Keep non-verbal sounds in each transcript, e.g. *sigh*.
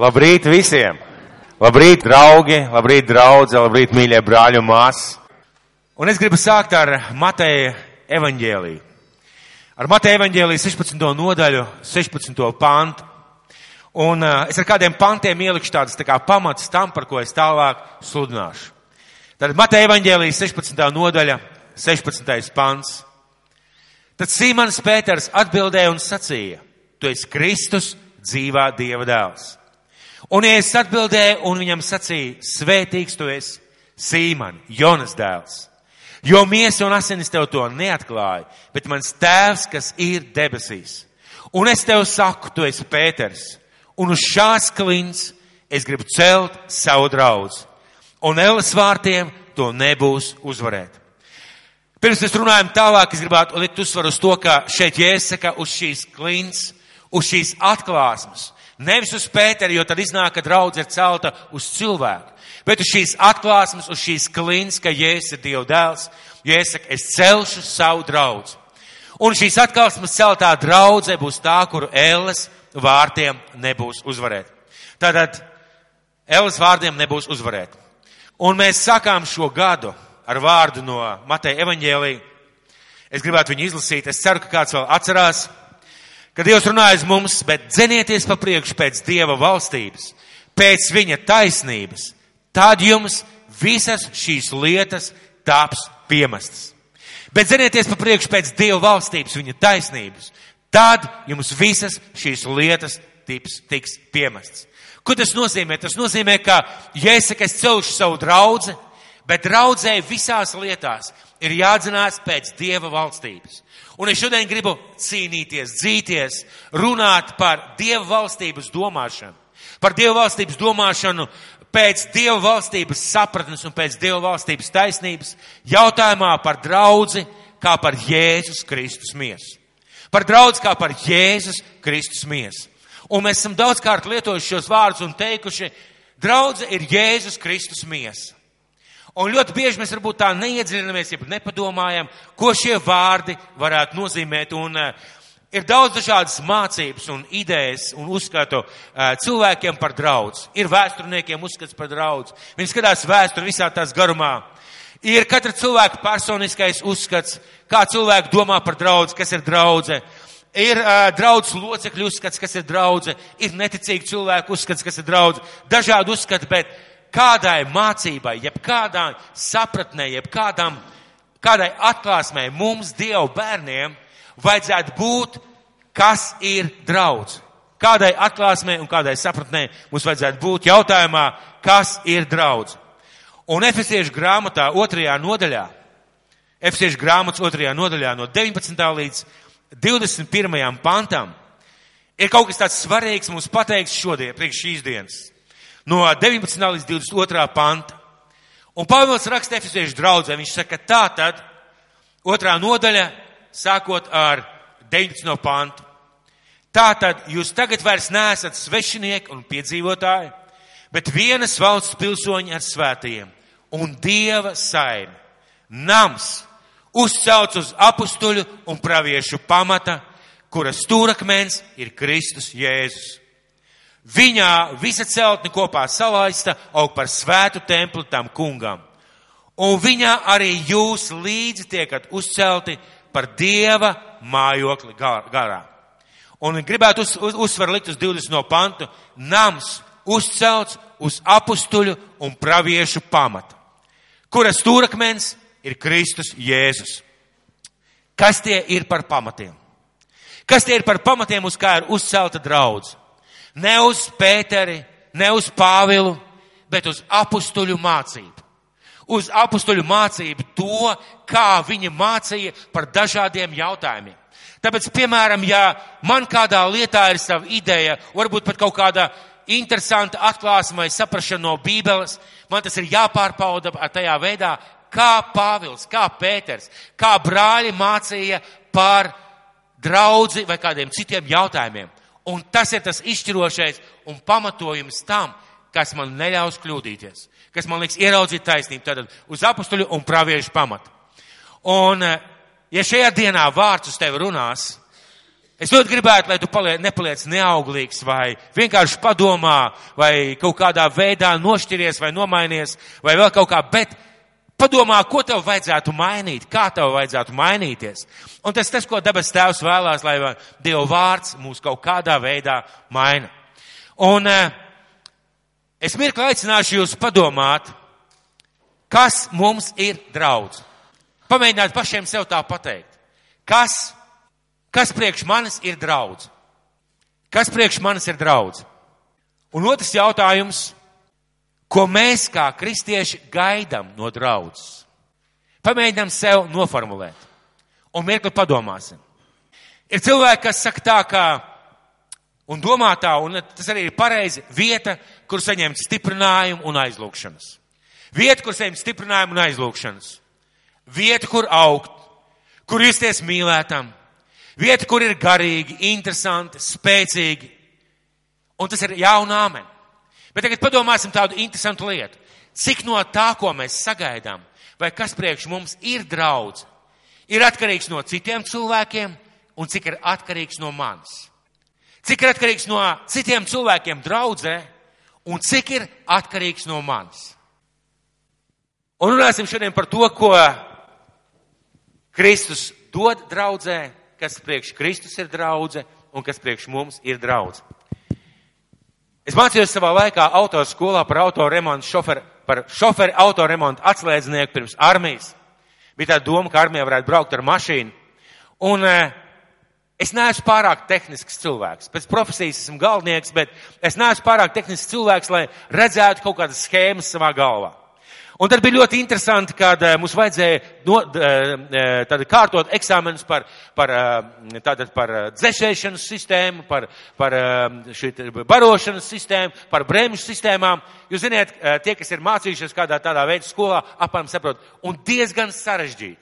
Labrīt visiem! Labrīt, draugi! Labrīt, draudze! Labrīt, mīļie brāļi un māsas! Un es gribu sākt ar Mateja evaņģēliju. Ar Mateja evaņģēliju 16. nodaļu, 16. pantu. Un uh, es ar kādiem pantiem ielikšu tādas tā kā pamats tam, par ko es tālāk sludināšu. Tad Mateja evaņģēlijas 16. nodaļa, 16. pants. Tad Sīmans Pēters atbildēja un sacīja, tu esi Kristus, dzīvā Dieva dēls. Un es atbildēju un viņam sacīju, svētīgs tu esi, Sīman, Jonas dēls. Jo miesa un asinis tev to neatklāja, bet mans tēvs, kas ir debesīs. Un es tev saku, tu esi Pēters, un uz šās klints es gribu celt savu draudz. Un Elas vārtiem to nebūs uzvarēt. Pirms mēs runājam tālāk, es gribētu likt uzsvaru uz to, ka šeit jāsaka uz šīs klints, uz šīs atklāsmes. Nevis uz Pēteri, jo tad iznāk, ka draudz ir celta uz cilvēku. Bet uz šīs atklāsmes, uz šīs klīns, ka Jēzus ir Dieva dēls, Jēzus, es celšu savu draudz. Un šīs atklāsmes celtā draudzē būs tā, kuru Ēles vārtiem nebūs uzvarēt. Tātad Ēles vārdiem nebūs uzvarēt. Un mēs sakām šo gadu ar vārdu no Mateja evaņģēlī. Es gribētu viņu izlasīt. Es ceru, ka kāds vēl atcerās ka Dievs runājas mums, bet dzenieties pa priekšu pēc Dieva valstības, pēc viņa taisnības, tad jums visas šīs lietas taps piemestas. Bet dzenieties pa priekšu pēc Dieva valstības, viņa taisnības, tad jums visas šīs lietas tips, tiks piemestas. Ko tas nozīmē? Tas nozīmē, ka, ja es saku, es celšu savu draudzi, bet draudzēji visās lietās ir jādzinās pēc Dieva valstības. Un es šodien gribu cīnīties, dzīties, runāt par Dieva valstības domāšanu. Par Dieva valstības domāšanu pēc Dieva valstības sapratnes un pēc Dieva valstības taisnības jautājumā par draudzi kā par Jēzus Kristus miesu. Par draudzi kā par Jēzus Kristus miesu. Un mēs esam daudzkārt lietojuši šos vārdus un teikuši, draudze ir Jēzus Kristus miesa. Un ļoti bieži mēs varbūt tā neiedziļinamies, ja nepadomājam, ko šie vārdi varētu nozīmēt. Un, uh, ir daudz dažādas mācības un idejas un uzskatu uh, cilvēkiem par draudz. Ir vēsturniekiem uzskats par draudz. Viņi skatās vēsturi visā tās garumā. Ir katra cilvēka personiskais uzskats, kā cilvēki domā par draudz, kas ir draudze. Ir uh, draudz locekļu uzskats, kas ir draudze. Ir neticīgi cilvēku uzskats, kas ir draudze. Dažādi uzskati, bet kādai mācībai, jeb kādai sapratnē, jeb kādam, kādai atklāsmē mums, Dievu bērniem, vajadzētu būt, kas ir draudz. Kādai atklāsmē un kādai sapratnē mums vajadzētu būt jautājumā, kas ir draudz. Un Efesiešu grāmatā otrajā nodaļā, Efesiešu grāmatas otrajā nodaļā no 19. līdz 21. pantam, ir kaut kas tāds svarīgs mums pateikts šodien, priekš šīs dienas no 19. līdz 22. panta. Un Pāvils raksta Efesiešu draudzē, viņš saka tā tad, otrā nodaļa, sākot ar 19. pantu. Tātad jūs tagad vairs neesat svešinieki un piedzīvotāji, bet vienas valsts pilsoņi ar svētajiem un Dieva saimi. Nams uzcelts uz apustuļu un praviešu pamata, kuras stūrakmens ir Kristus Jēzus. Viņā visa celtne kopā salaista aug par svētu templi tam kungam. Un viņā arī jūs līdzi tiekat uzcelti par dieva mājokli garā. Un gribētu uz, uz, uzsver likt uz 20 no pantu. Nams uzcelts uz apustuļu un praviešu pamata, kura stūrakmens ir Kristus Jēzus. Kas tie ir par pamatiem? Kas tie ir par pamatiem, uz kā ir uzcelta draudz? Ne uz Pēteri, ne uz Pāvilu, bet uz apustuļu mācību. Uz apustuļu mācību to, kā viņi mācīja par dažādiem jautājumiem. Tāpēc, piemēram, ja man kādā lietā ir sava ideja, varbūt pat kaut kāda interesanta atklāsme vai saprašana no Bībeles, man tas ir jāpārpauda tajā veidā, kā Pāvils, kā Pēters, kā brāļi mācīja par draudzi vai kādiem citiem jautājumiem. Un tas ir tas izšķirošais un pamatojums tam, kas man neļaus kļūdīties, kas man liks ieraudzīt taisnību, tātad uz apustuļu un praviešu pamatu. Un, eh, ja šajā dienā vārds uz tevi runās, Es ļoti gribētu, lai tu paliec, nepaliec neauglīgs vai vienkārši padomā vai kaut kādā veidā nošķiries vai nomainies vai vēl kaut kā, bet padomā, ko tev vajadzētu mainīt, kā tev vajadzētu mainīties. Un tas tas, ko debes tēvs vēlās, lai Dieva vārds mūs kaut kādā veidā maina. Un uh, es mirkli aicināšu jūs padomāt, kas mums ir draudz. Pamēģināt pašiem sev tā pateikt. Kas, kas priekš manis ir draudz? Kas priekš manis ir draudz? Un otrs jautājums, ko mēs kā kristieši gaidām no draudzes? Pamēģinām sev noformulēt. Un mirkli padomāsim. Ir cilvēki, kas saka tā, ka, un domā tā, un tas arī ir pareizi, vieta, kur saņemt stiprinājumu un aizlūkšanas. Vieta, kur saņemt stiprinājumu un aizlūkšanas. Vieta, kur augt, kur justies mīlētam. Vieta, kur ir garīgi, interesanti, spēcīgi. Un tas ir jauna amen. Bet tagad padomāsim tādu interesantu lietu. Cik no tā, ko mēs sagaidām, vai kas priekš mums ir draudz, ir atkarīgs no citiem cilvēkiem un cik ir atkarīgs no manis. Cik ir atkarīgs no citiem cilvēkiem draudzē un cik ir atkarīgs no manis. Un runāsim šodien par to, ko Kristus dod draudzē, kas priekš Kristus ir draudze un kas priekš mums ir draudze. Es mācījos savā laikā autoskolā par autoremontu šoferu, par šoferu autoremontu atslēdznieku pirms armijas. Bija tā doma, ka armijā varētu braukt ar mašīnu. Un eh, es neesmu pārāk tehnisks cilvēks. Pēc profesijas esmu galvenieks, bet es neesmu pārāk tehnisks cilvēks, lai redzētu kaut kādas schēmas savā galvā. Un tad bija ļoti interesanti, kad uh, mums vajadzēja no, uh, kārtot eksāmenus par, par, tātad par dzēšēšanas sistēmu, par, par barošanas sistēmu, par brēmšu sistēmām. Jūs ziniet, tie, kas ir mācījušies kādā tādā veidā skolā, apmēram saprot, un diezgan sarežģīti.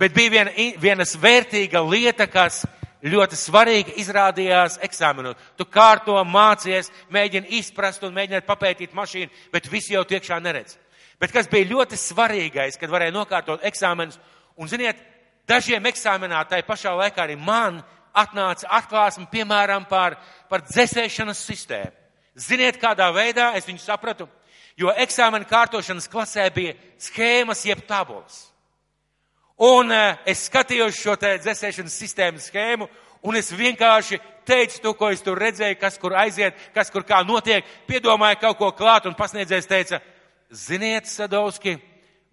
Bet bija viena, vienas vērtīga lieta, kas ļoti svarīga izrādījās eksāmenu. Tu kārto, mācies, mēģini izprast un mēģini papētīt mašīnu, bet visi jau tiekšā neredz. Bet kas bija ļoti svarīgais, kad varēja nokārtot eksāmenus, un ziniet, dažiem eksāmenā tai pašā laikā arī man atnāca atklāsme, piemēram, par, par dzēsēšanas sistēmu. Ziniet, kādā veidā es viņu sapratu? Jo eksāmena kārtošanas klasē bija schēmas jeb tabulas. Un uh, es skatījos šo te dzēsēšanas sistēmas schēmu, un es vienkārši teicu to, ko es tur redzēju, kas kur aiziet, kas kur kā notiek, piedomāju kaut ko klāt, un pasniedzējs teica, Ziniet, Sadovski,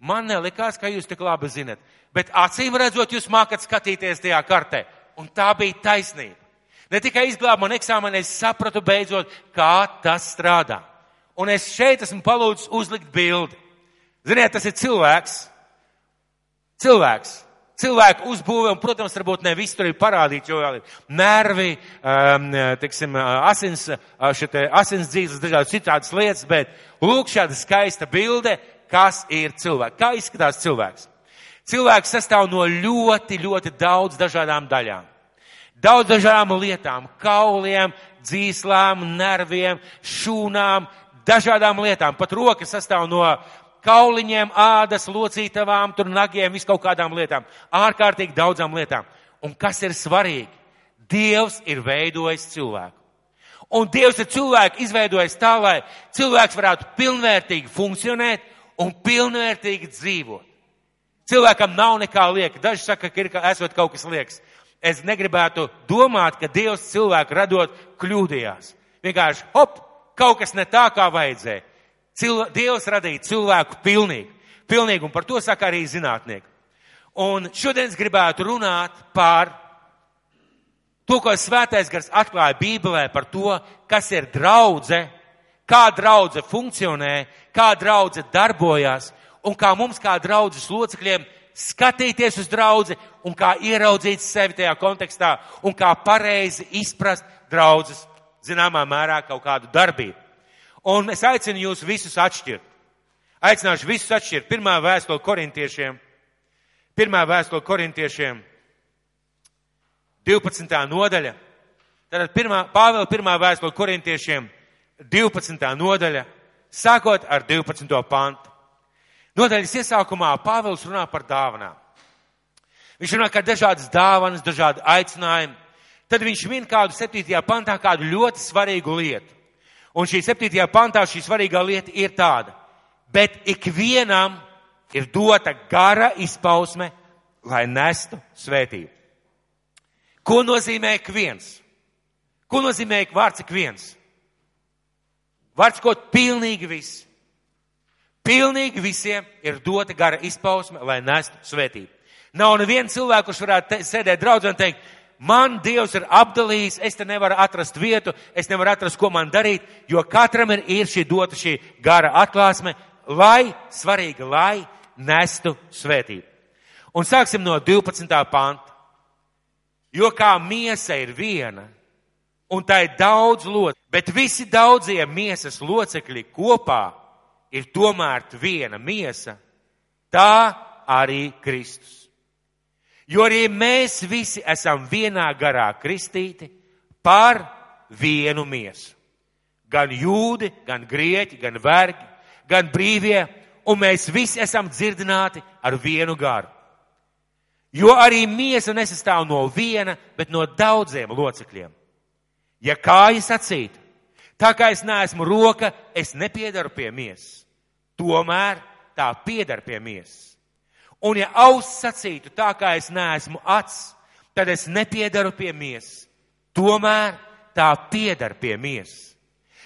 man nelikās, ka jūs tik labi zinat, bet acīm redzot, jūs mākat skatīties tajā kartē. Un tā bija taisnība. Ne tikai izglāba man eksāmenu, es sapratu beidzot, kā tas strādā. Un es šeit esmu palūdzis uzlikt bildi. Ziniet, tas ir cilvēks. Cilvēks cilvēku uzbūve, un, protams, varbūt ne viss tur ir parādīts, jo vēl ir nervi, um, teiksim, asins, šitie asins dzīves, dažādas citādas lietas, bet lūk šāda skaista bilde, kas ir cilvēks. Kā izskatās cilvēks? Cilvēks sastāv no ļoti, ļoti daudz dažādām daļām. Daudz dažādām lietām, kauliem, dzīslām, nerviem, šūnām, dažādām lietām. Pat rokas sastāv no kauliņiem, ādas, locītavām, tur nagiem, vis kaut kādām lietām. Ārkārtīgi daudzām lietām. Un kas ir svarīgi? Dievs ir veidojis cilvēku. Un Dievs ir cilvēku izveidojis tā, lai cilvēks varētu pilnvērtīgi funkcionēt un pilnvērtīgi dzīvot. Cilvēkam nav nekā lieka. Daži saka, ka ir esot kaut kas liekas. Es negribētu domāt, ka Dievs cilvēku radot kļūdījās. Vienkārši, hop, kaut kas ne tā, kā vajadzēja. Cilv Dievs radīja cilvēku pilnīgu. Pilnīgi, un par to saka arī zinātnieki. Un šodien es gribētu runāt par to, ko svētais gars atklāja Bībelē par to, kas ir draudze, kā draudze funkcionē, kā draudze darbojas, un kā mums kā draudzes locekļiem skatīties uz draudzi un kā ieraudzīt sevi tajā kontekstā un kā pareizi izprast draudzes zināmā mērā kaut kādu darbību. Un es aicinu jūs visus atšķirt. Aicināšu visus atšķirt. Pirmā vēstule korintiešiem. Pirmā vēstule korintiešiem. 12. nodaļa. Tātad pirmā, Pāvela pirmā vēstule korintiešiem. 12. nodaļa. Sākot ar 12. pantu. Nodaļas iesākumā Pāvils runā par dāvanām. Viņš runā, ka dažādas dāvanas, dažādi aicinājumi, tad viņš min kādu 7. pantā kādu ļoti svarīgu lietu. Un šī 7. pantā šī svarīgā lieta ir tāda, bet ikvienam ir dota gara izpausme, lai nestu svētību. Ko nozīmē ik viens? Ko nozīmē ik vārds ik viens? Vārds kaut pilnīgi viss. Pilnīgi visiem ir dota gara izpausme, lai nestu svētību. Nav neviena cilvēka, kurš varētu te, sēdēt draudzē un teikt, man Dievs ir apdalījis, es te nevaru atrast vietu, es nevaru atrast, ko man darīt, jo katram ir, ir šī dota šī gara atklāsme, lai, svarīga, lai nestu svētību. Un sāksim no 12. panta. Jo kā miesa ir viena, un tā ir daudz locekļu, bet visi daudzie miesas locekļi kopā ir tomēr viena miesa, tā arī Kristus. Jo arī mēs visi esam vienā garā kristīti par vienu miesu. Gan jūdi, gan grieķi, gan vergi, gan brīvie, un mēs visi esam dzirdināti ar vienu garu. Jo arī miesa nesastāv no viena, bet no daudziem locekļiem. Ja kājas sacītu, tā kā es neesmu roka, es nepiedaru pie miesas. Tomēr tā piedar pie miesas. Un ja auss sacītu, tā kā es neesmu acs, tad es nepiedaru pie miesas. Tomēr tā piedar pie miesas.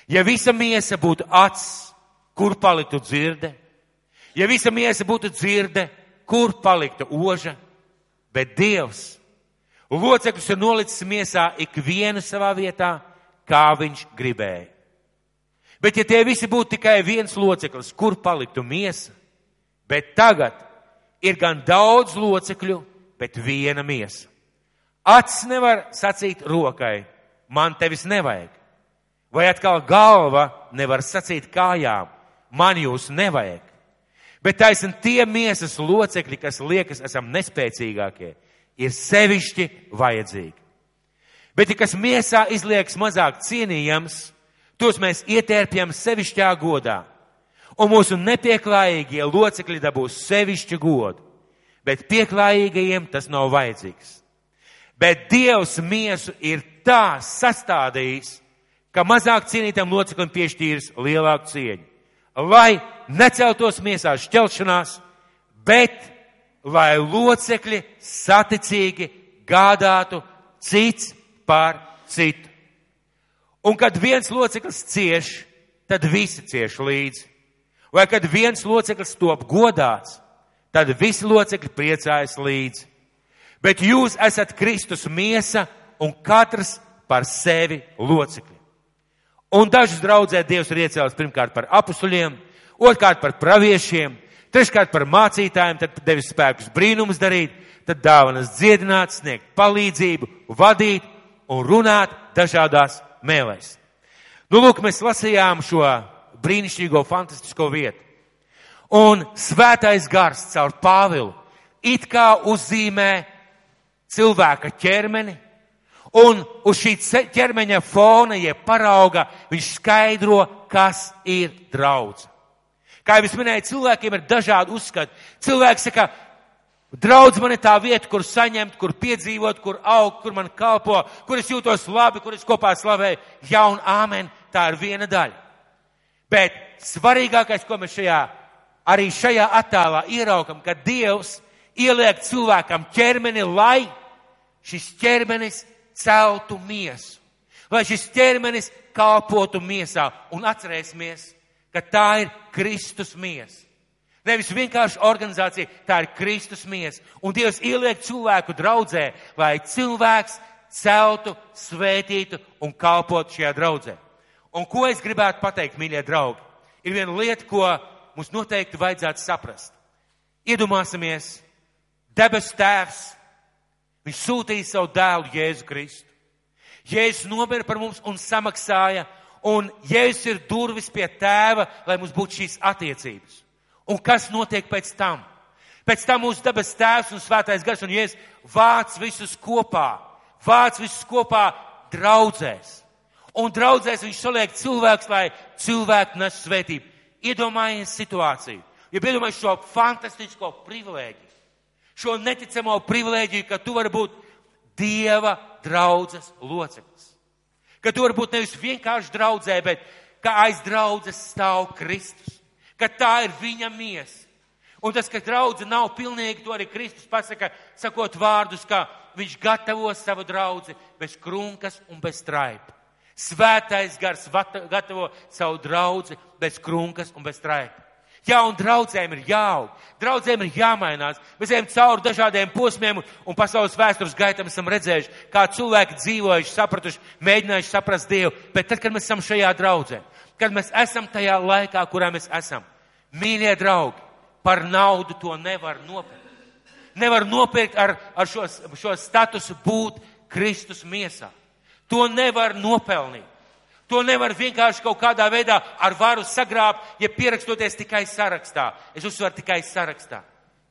Ja visa miesa būtu acs, kur paliktu dzirde? Ja visa miesa būtu dzirde, kur paliktu oža? Bet Dievs locekļus ir nolicis miesā ikvienu savā vietā, kā viņš gribēja. Bet ja tie visi būtu tikai viens loceklis, kur paliktu miesa? Bet tagad ir gan daudz locekļu, bet viena miesa. Acis nevar sacīt rokai, man tevis nevajag. Vai atkal galva nevar sacīt kājām, man jūs nevajag. Bet taisn tie miesas locekļi, kas liekas esam nespēcīgākie, ir sevišķi vajadzīgi. Bet, ja kas miesā izliekas mazāk cienījams, tos mēs ietērpjam sevišķā godā. Un mūsu nepieklājīgie locekļi dabūs sevišķu godu, bet pieklājīgajiem tas nav vajadzīgs. Bet Dievs miesu ir tā sastādījis, ka mazāk cienītam loceklim piešķīris lielāku cieņu lai neceltos miesā šķelšanās, bet lai locekļi saticīgi gādātu cits par citu. Un kad viens loceklis cieš, tad visi cieš līdzi. Vai kad viens loceklis top godāts, tad visi locekļi priecājas līdzi. Bet jūs esat Kristus miesa un katrs par sevi locekļi. Un dažus draudzē Dievs ir iecēlis pirmkārt par apustuļiem, otrkārt par praviešiem, treškārt par mācītājiem, tad devis spēkus brīnumus darīt, tad dāvanas dziedināt, sniegt palīdzību, vadīt un runāt dažādās mēlēs. Nu, lūk, mēs lasījām šo brīnišķīgo, fantastisko vietu. Un svētais gars caur Pāvilu it kā uzzīmē cilvēka ķermeni, Un uz šī ķermeņa fona, jeb parauga, viņš skaidro, kas ir draudz. Kā jau es minēju, cilvēkiem ir dažādi uzskati. Cilvēks saka, draudz man ir tā vieta, kur saņemt, kur piedzīvot, kur augt, kur man kalpo, kur es jūtos labi, kur es kopā slavēju. Jā un āmen, tā ir viena daļa. Bet svarīgākais, ko mēs šajā, arī šajā attēlā ieraukam, ka Dievs ieliek cilvēkam ķermeni, lai šis ķermenis celtu miesu, lai šis ķermenis kalpotu miesā un atcerēsimies, ka tā ir Kristus miesa. Nevis vienkārši organizācija, tā ir Kristus miesa. Un Dievs ieliek cilvēku draudzē, lai cilvēks celtu, svētītu un kalpotu šajā draudzē. Un ko es gribētu pateikt, mīļie draugi? Ir viena lieta, ko mums noteikti vajadzētu saprast. Iedomāsimies, debes tēvs Viņš sūtīja savu dēlu Jēzu Kristu. Jēzus nomira par mums un samaksāja, un Jēzus ir durvis pie tēva, lai mums būtu šīs attiecības. Un kas notiek pēc tam? Pēc tam mūsu dabas tēvs un svētais gars un Jēzus vāc visus kopā, vāc visus kopā draudzēs. Un draudzēs viņš saliek cilvēks, lai cilvēku nes svētību. Iedomājies situāciju, ja iedomājies šo fantastisko privilēģiju šo neticamo privilēģiju, ka tu vari būt Dieva draudzes loceklis. Ka tu varbūt nevis vienkārši draudzē, bet ka aiz draudzes stāv Kristus. Ka tā ir viņa miesa. Un tas, ka draudze nav pilnīga, to arī Kristus pasaka, sakot vārdus, ka viņš gatavo savu draudzi bez krunkas un bez straipa. Svētais gars gatavo savu draudzi bez krunkas un bez straipa. Jā, un draudzēm ir jāaug, draudzēm ir jāmainās. Mēs ejam cauri dažādiem posmiem un pasaules vēstures gaitam esam redzējuši, kā cilvēki dzīvojuši, sapratuši, mēģinājuši saprast Dievu. Bet tad, kad mēs esam šajā draudzē, kad mēs esam tajā laikā, kurā mēs esam, mīļie draugi, par naudu to nevar nopirkt. Nevar nopirkt ar, ar šo, šo statusu būt Kristus miesā. To nevar nopelnīt. To nevar vienkārši kaut kādā veidā ar varu sagrābt, ja pierakstoties tikai sarakstā. Es uzsveru tikai sarakstā.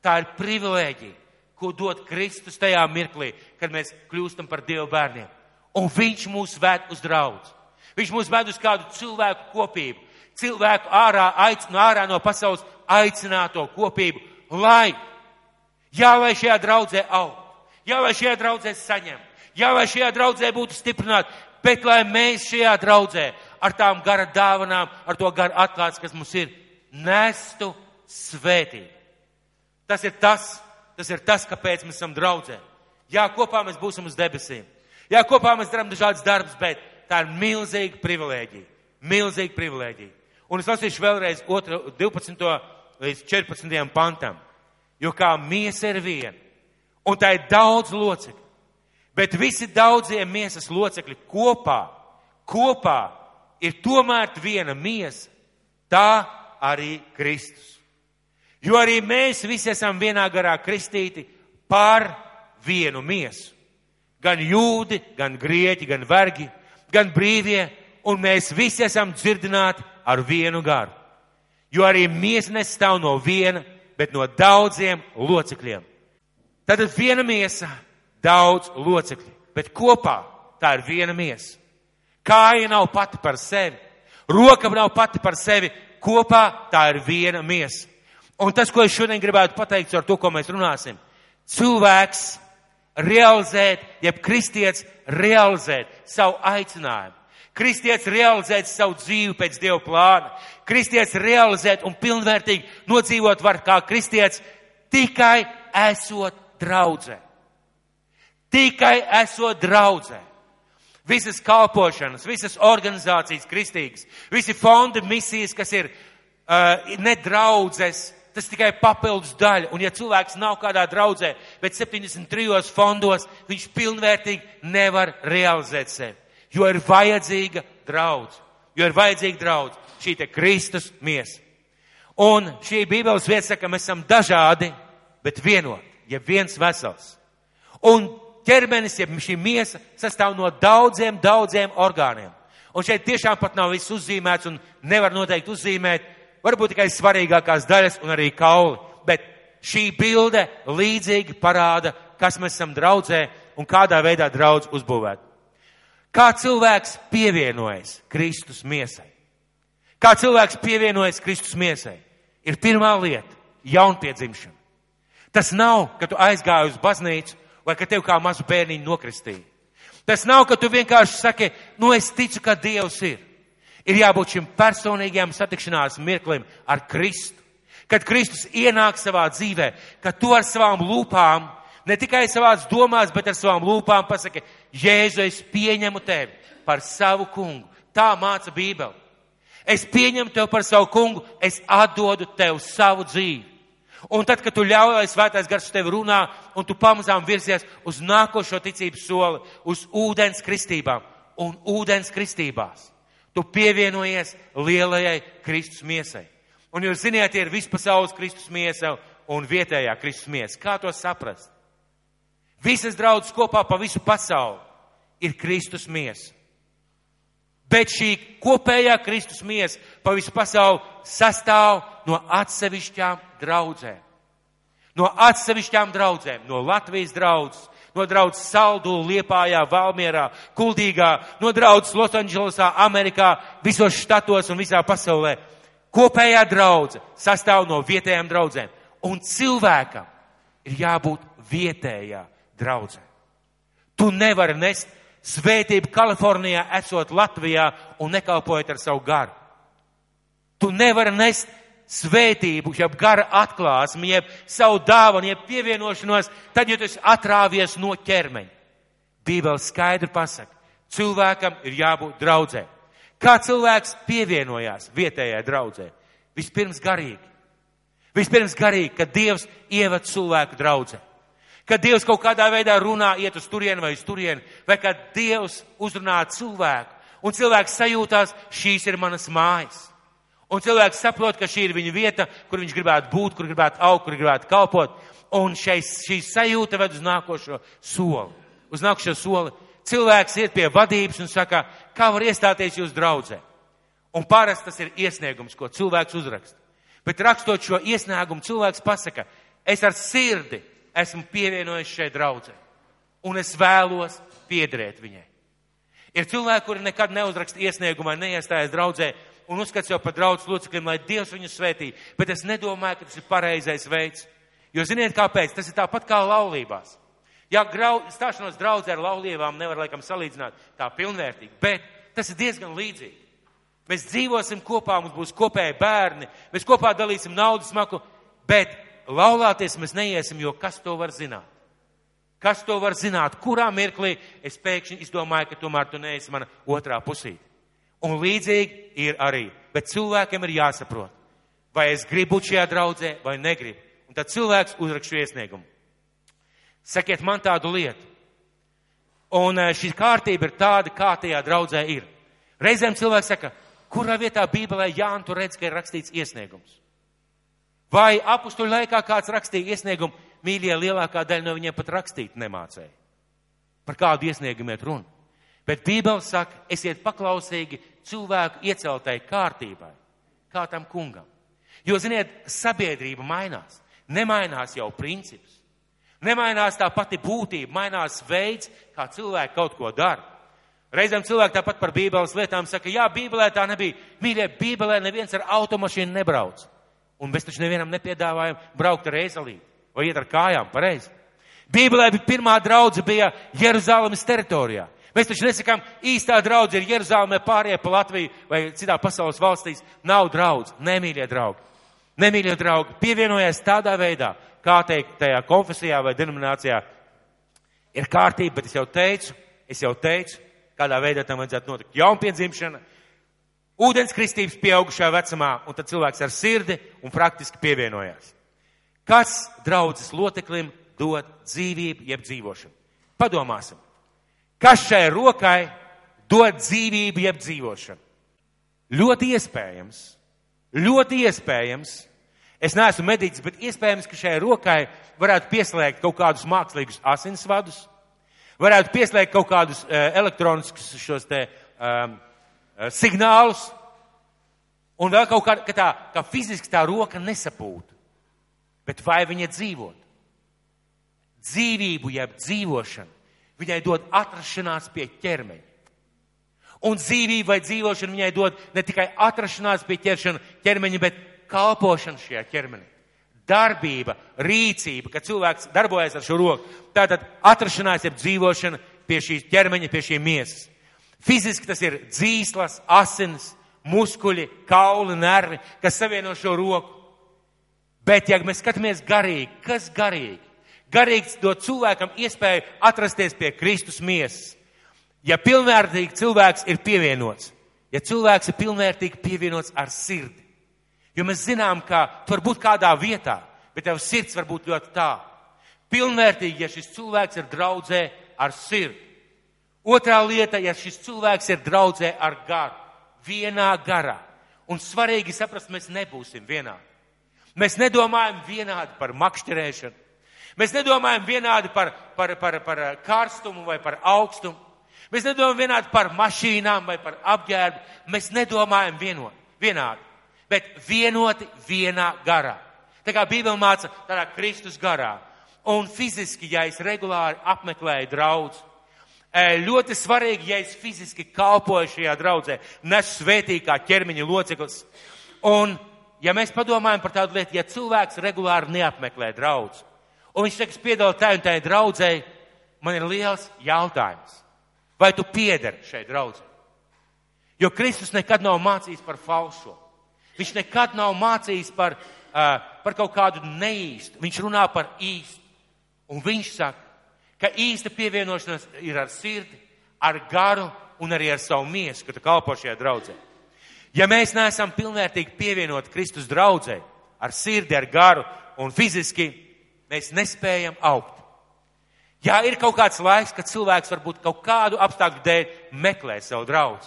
Tā ir privilēģija, ko dod Kristus tajā mirklī, kad mēs kļūstam par Dievu bērniem. Un Viņš mūs ved uz draudz. Viņš mūs ved uz kādu cilvēku kopību, cilvēku ārā, aic, no ārā no pasaules aicināto kopību, lai, jā, lai šajā draudzē aug, jā, lai šajā draudzē saņem, jā, lai šajā draudzē būtu stiprināti, bet lai mēs šajā draudzē ar tām gara dāvanām, ar to gara atklāts, kas mums ir, nestu svētību. Tas ir tas, tas ir tas, kāpēc mēs esam draudzē. Jā, kopā mēs būsim uz debesīm. Jā, kopā mēs darām dažādas darbus, bet tā ir milzīga privilēģija. Milzīga privilēģija. Un es lasīšu vēlreiz otru, 12. līdz 14. pantam. Jo kā miesa ir viena, un tā ir daudz locekļu, bet visi daudzie miesas locekļi kopā, kopā ir tomēr viena miesa, tā arī Kristus. Jo arī mēs visi esam vienā garā kristīti par vienu miesu. Gan jūdi, gan grieķi, gan vergi, gan brīvie, un mēs visi esam dzirdināti ar vienu garu. Jo arī miesa nestāv no viena, bet no daudziem locekļiem. Tad viena miesa daudz locekļi, bet kopā tā ir viena miesa. Kāja nav pati par sevi, roka nav pati par sevi, kopā tā ir viena miesa. Un tas, ko es šodien gribētu pateikt ar to, ko mēs runāsim, cilvēks realizēt, jeb kristietis realizēt savu aicinājumu. Kristietis realizēt savu dzīvi pēc Dieva plāna. Kristietis realizēt un pilnvērtīgi nodzīvot var kā kristietis tikai esot draudzē. Tikai esot draudzē. Visas kalpošanas, visas organizācijas kristīgas, visi fondi, misijas, kas ir uh, nedraudzes, tas tikai papildus daļa. Un ja cilvēks nav kādā draudzē, bet 73 fondos, viņš pilnvērtīgi nevar realizēt sevi. Jo ir vajadzīga draudz. Jo ir vajadzīga draudz. Šī te Kristus miesa. Un šī Bībeles vieta saka, ka mēs esam dažādi, bet vienoti, ja viens vesels. Un ķermenis, ja šī miesa sastāv no daudziem, daudziem orgāniem. Un šeit tiešām pat nav viss uzzīmēts un nevar noteikti uzzīmēt, varbūt tikai svarīgākās daļas un arī kauli. Bet šī bilde līdzīgi parāda, kas mēs esam draudzē un kādā veidā draudz uzbūvēt. Kā cilvēks pievienojas Kristus miesai? Kā cilvēks pievienojas Kristus miesai? Ir pirmā lieta - jaunpiedzimšana. Tas nav, ka tu aizgāji uz baznīcu vai ka tev kā mazu bērniņu nokristīja. Tas nav, ka tu vienkārši saki, nu es ticu, ka Dievs ir. Ir jābūt šim personīgajam satikšanās mirklim ar Kristu. Kad Kristus ienāk savā dzīvē, kad tu ar savām lūpām, ne tikai savās domās, bet ar savām lūpām pasaki, Jēzu, es pieņemu tevi par savu kungu. Tā māca Bībeli. Es pieņemu tevi par savu kungu, es atdodu tev savu dzīvi. Un tad, kad tu ļauj, lai svētais gars tevi runā, un tu pamazām virzies uz nākošo ticības soli, uz ūdens kristībām un ūdens kristībās, tu pievienojies lielajai Kristus miesai. Un jūs ziniet, ir vispasaules Kristus miesa un vietējā Kristus miesa. Kā to saprast? Visas draudzes kopā pa visu pasauli ir Kristus miesa. Bet šī kopējā Kristus miesa pa visu pasauli sastāv no atsevišķām draudzēm. No atsevišķām draudzēm, no Latvijas draudzes, no draudzes Saldu, Liepājā, Valmierā, Kuldīgā, no draudzes Losandželosā, Amerikā, visos štatos un visā pasaulē. Kopējā draudze sastāv no vietējām draudzēm. Un cilvēkam ir jābūt vietējā draudzē. Tu nevari nest svētību Kalifornijā, esot Latvijā un nekalpojot ar savu garu. Tu nevari nest svētību, jeb gara atklāsmi, jeb savu dāvanu, jeb pievienošanos, tad, ja tu esi atrāvies no ķermeņa. Bībele skaidri pasaka, cilvēkam ir jābūt draudzē. Kā cilvēks pievienojās vietējai draudzē? Vispirms garīgi. Vispirms garīgi, kad Dievs ieved cilvēku draudzē. Kad Dievs kaut kādā veidā runā, iet uz turieni vai uz turieni, vai kad Dievs uzrunā cilvēku, un cilvēks sajūtās, šīs ir manas mājas. Un cilvēks saprot, ka šī ir viņa vieta, kur viņš gribētu būt, kur gribētu augt, kur gribētu kalpot. Un šeis, šī sajūta ved uz nākošo soli. Uz nākošo soli cilvēks iet pie vadības un saka, kā var iestāties jūs draudzē. Un parasti tas ir iesniegums, ko cilvēks uzraksta. Bet rakstot šo iesniegumu, cilvēks pasaka, es ar sirdi esmu pievienojies šai draudzē. Un es vēlos piederēt viņai. Ir cilvēki, kuri nekad neuzraksta iesniegumā, neiestājas draudzē un uzskata sev par draugu locekļiem, lai Dievs viņus svētī. Bet es nedomāju, ka tas ir pareizais veids. Jo ziniet, kāpēc? Tas ir tāpat kā laulībās. Jā, grau, stāšanos draudzē ar laulībām nevar laikam salīdzināt tā pilnvērtīgi, bet tas ir diezgan līdzīgi. Mēs dzīvosim kopā, mums būs kopēji bērni, mēs kopā dalīsim naudas maku, bet laulāties mēs neiesim, jo kas to var zināt? Kas to var zināt? Kurā mirklī es pēkšņi izdomāju, ka tomēr tu neesi mana otrā pusīte? Un līdzīgi ir arī, bet cilvēkiem ir jāsaprot, vai es gribu būt šajā draudzē vai negribu. Un tad cilvēks uzrakst šo iesniegumu. Sakiet man tādu lietu. Un eh, šī kārtība ir tāda, kā tajā draudzē ir. Reizēm cilvēks saka, kurā vietā Bībelē Jānis tur redz, ka ir rakstīts iesniegums. Vai apstuļu laikā kāds rakstīja iesniegumu, mīļie, lielākā daļa no viņiem pat rakstīt nemācēja. Par kādu iesniegumu iet runa. Bet Bībele saka, esiet paklausīgi cilvēku ieceltai kārtībai, kā tam kungam. Jo, ziniet, sabiedrība mainās. Nemainās jau princips. Nemainās tā pati būtība, mainās veids, kā cilvēki kaut ko dara. Reizēm cilvēki tāpat par Bībeles lietām saka, jā, Bībelē tā nebija. Mīļie, Bībelē neviens ar automašīnu nebrauc. Un mēs taču nevienam nepiedāvājam braukt ar ezelīti vai iet ar kājām, pareizi. Bībelē bija pirmā draudze bija Jeruzalemes teritorijā. Mēs taču nesakām, īstā draudze ir Jeruzalemē pārējie pa Latviju vai citā pasaules valstīs. Nav draudz, nemīļie draugi. Nemīļie draugi, pievienojies tādā veidā, kā teikt, tajā konfesijā vai denominācijā ir kārtība, bet es jau teicu, es jau teicu, kādā veidā tam vajadzētu notikt. Jaunpiedzimšana, ūdens kristības pieaugušajā vecumā, un tad cilvēks ar sirdi un praktiski pievienojās. Kas draudzes loceklim dod dzīvību, jeb dzīvošanu? Padomāsim, kas šai rokai dod dzīvību, jeb dzīvošanu? Ļoti iespējams, ļoti iespējams, Es neesmu mediķis, bet iespējams, ka šai rokai varētu pieslēgt kaut kādus mākslīgus asinsvadus, varētu pieslēgt kaut kādus uh, elektroniskus šos te um, signālus, un vēl kaut kā, ka tā, ka fiziski tā roka nesapūta. Bet vai viņa dzīvot? Dzīvību, jeb dzīvošanu, viņai dod atrašanās pie ķermeņa. Un dzīvību vai dzīvošanu viņai dod ne tikai atrašanās pie ķeršana, ķermeņa, bet kalpošana šajā ķermenī. Darbība, rīcība, kad cilvēks darbojas ar šo roku. Tātad atrašanās ir dzīvošana pie šīs ķermeņa, pie šīs miesas. Fiziski tas ir dzīslas, asins, muskuļi, kauli, nervi, kas savieno šo roku. Bet, ja mēs skatāmies garīgi, kas garīgi? Garīgs dod cilvēkam iespēju atrasties pie Kristus miesas. Ja pilnvērtīgi cilvēks ir pievienots, ja cilvēks ir pilnvērtīgi pievienots ar sirdi, Jo mēs zinām, ka tu vari būt kādā vietā, bet tev sirds var būt ļoti tā. Pilnvērtīgi, ja šis cilvēks ir draudzē ar sirdi. Otrā lieta, ja šis cilvēks ir draudzē ar garu, vienā garā. Un svarīgi saprast, mēs nebūsim vienādi. Mēs nedomājam vienādi par makšķerēšanu. Mēs nedomājam vienādi par, par, par, par karstumu vai par augstumu. Mēs nedomājam vienādi par mašīnām vai par apģērbu. Mēs nedomājam vienot, vienādi bet vienoti vienā garā. Tā kā Bībele māca tādā Kristus garā. Un fiziski, ja es regulāri apmeklēju draudz, ļoti svarīgi, ja es fiziski kalpoju šajā draudzē, nes svētīgi kā ķermeņa loceklis. Un, ja mēs padomājam par tādu lietu, ja cilvēks regulāri neapmeklē draudz, un viņš saka, piedalot tā un tā draudzē, man ir liels jautājums. Vai tu piederi šeit draudzē? Jo Kristus nekad nav mācījis par falso. Viņš nekad nav mācījis par, uh, par kaut kādu neīstu. Viņš runā par īstu. Un viņš saka, ka īsta pievienošanās ir ar sirdi, ar garu un arī ar savu miesu, kad tu kalpo šajā draudzē. Ja mēs neesam pilnvērtīgi pievienoti Kristus draudzē, ar sirdi, ar garu un fiziski, mēs nespējam augt. Jā, ir kaut kāds laiks, kad cilvēks varbūt kaut kādu apstākļu dēļ meklē savu draugu.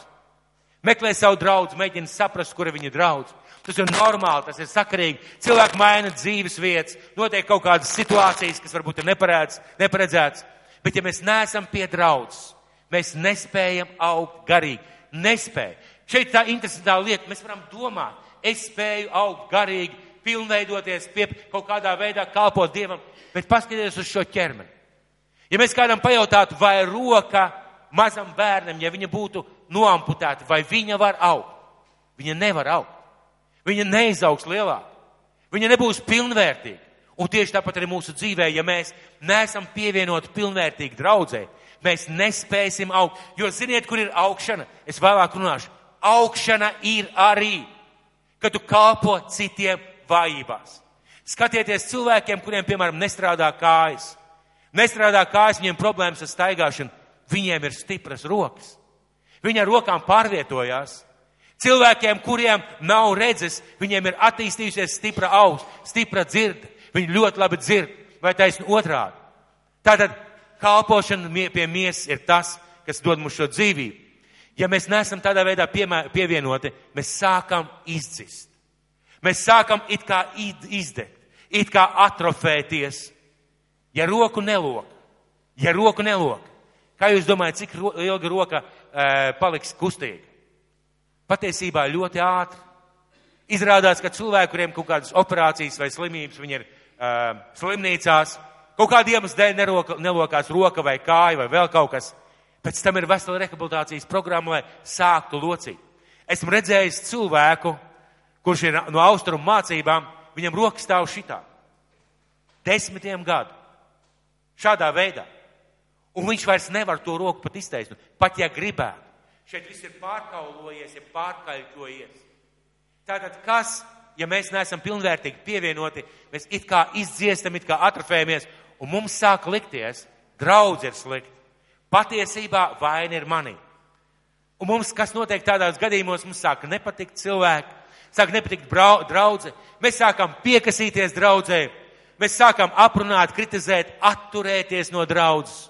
Meklē savu draugu, mēģina saprast, kura viņa draudz. Tas ir normāli, tas ir sakarīgi. Cilvēki maina dzīves vietas, notiek kaut kādas situācijas, kas varbūt ir neparēdz, neparedzētas. Bet ja mēs neesam pie draudzes, mēs nespējam augt garīgi. Nespēj. Šeit tā interesantā lieta, mēs varam domāt, es spēju augt garīgi, pilnveidoties, pie kaut kādā veidā kalpot Dievam, bet paskatieties uz šo ķermeni. Ja mēs kādam pajautātu, vai roka mazam bērnam, ja viņa būtu noamputēta, vai viņa var augt, viņa nevar augt. Viņa neizaugs lielāk. Viņa nebūs pilnvērtīga. Un tieši tāpat arī mūsu dzīvē, ja mēs neesam pievienoti pilnvērtīgi draudzē, mēs nespēsim augt. Jo ziniet, kur ir augšana? Es vēlāk runāšu. Augšana ir arī, kad tu kalpo citiem vājībās. Skatieties cilvēkiem, kuriem, piemēram, nestrādā kājas. Nestrādā kājas, viņiem problēmas ar staigāšanu. Viņiem ir stipras rokas. Viņi ar rokām pārvietojās. Cilvēkiem, kuriem nav redzes, viņiem ir attīstījusies stipra auss, stipra dzirde. Viņi ļoti labi dzird, vai taisni otrādi. Tātad kalpošana pie miesas ir tas, kas dod mums šo dzīvību. Ja mēs neesam tādā veidā piemē, pievienoti, mēs sākam izdzist. Mēs sākam it kā izdegt, it kā atrofēties. Ja roku nelok, ja roku nelok, kā jūs domājat, cik ilga roka e, paliks kustīga? Patiesībā ļoti ātri. Izrādās, ka cilvēki, kuriem kaut kādas operācijas vai slimības, viņi ir uh, slimnīcās, kaut kādiem iemeslu dēļ neroka, nelokās roka vai kāja vai vēl kaut kas. Pēc tam ir vesela rehabilitācijas programma, lai sāktu locīt. Esmu redzējis cilvēku, kurš ir no austrumu mācībām, viņam rokas stāv šitā. Desmitiem gadu. Šādā veidā. Un viņš vairs nevar to roku pat izteikt, pat ja gribētu. Šeit viss ir pārkaulojies, ja pārkaļķojies. Tātad kas, ja mēs neesam pilnvērtīgi pievienoti, mēs it kā izdziestam, it kā atrofējamies, un mums sāk likties, draudz ir slikti. Patiesībā vaina ir manī. Un mums, kas notiek tādās gadījumos, mums sāk nepatikt cilvēki, sāk nepatikt draudze, mēs sākam piekasīties draudzē, mēs sākam aprunāt, kritizēt, atturēties no draudzes.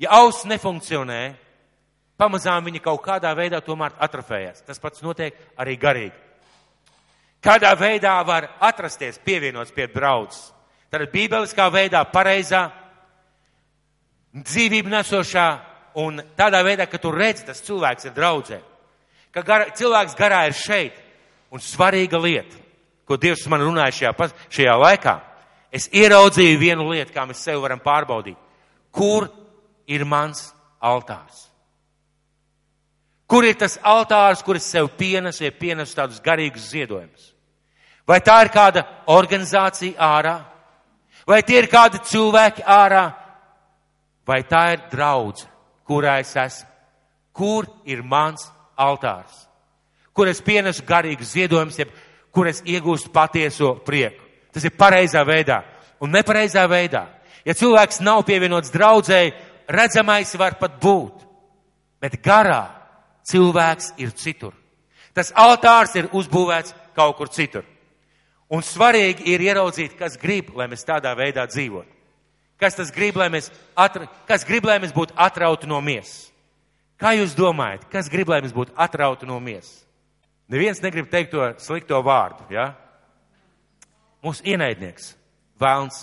Ja auss nefunkcionē, pamazām viņa kaut kādā veidā tomēr atrofējas. Tas pats notiek arī garīgi. Kādā veidā var atrasties pievienots pie draudzes? Tad bībeliskā veidā pareizā, dzīvību nesošā un tādā veidā, ka tu redzi, tas cilvēks ir draudzē. Ka gar, cilvēks garā ir šeit. Un svarīga lieta, ko Dievs man runāja šajā, šajā laikā, es ieraudzīju vienu lietu, kā mēs sevi varam pārbaudīt. Kur ir mans altārs? Kur ir tas altārs, kur es sev pienesu, ja pienesu tādus garīgus ziedojumus? Vai tā ir kāda organizācija ārā? Vai tie ir kādi cilvēki ārā? Vai tā ir draudze, kurā es esmu? Kur ir mans altārs? Kur es pienesu garīgus ziedojumus, jeb kur es iegūstu patieso prieku? Tas ir pareizā veidā un nepareizā veidā. Ja cilvēks nav pievienots draudzēji, redzamais var pat būt, bet garā cilvēks ir citur. Tas altārs ir uzbūvēts kaut kur citur. Un svarīgi ir ieraudzīt, kas grib, lai mēs tādā veidā dzīvotu. Kas tas grib, lai mēs, atra, kas grib, lai mēs būtu atrauti no miesas? Kā jūs domājat, kas grib, lai mēs būtu atrauti no miesas? Neviens negrib teikt to slikto vārdu, ja? Mūsu ienaidnieks, vēlns.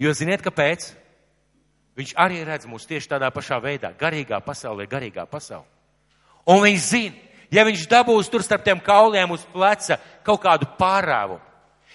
Jo ziniet, kāpēc? Viņš arī redz mūs tieši tādā pašā veidā, garīgā pasaulē, garīgā pasaulē. Un viņš zina, ja viņš dabūs tur starp tiem kauliem uz pleca kaut kādu pārāvumu,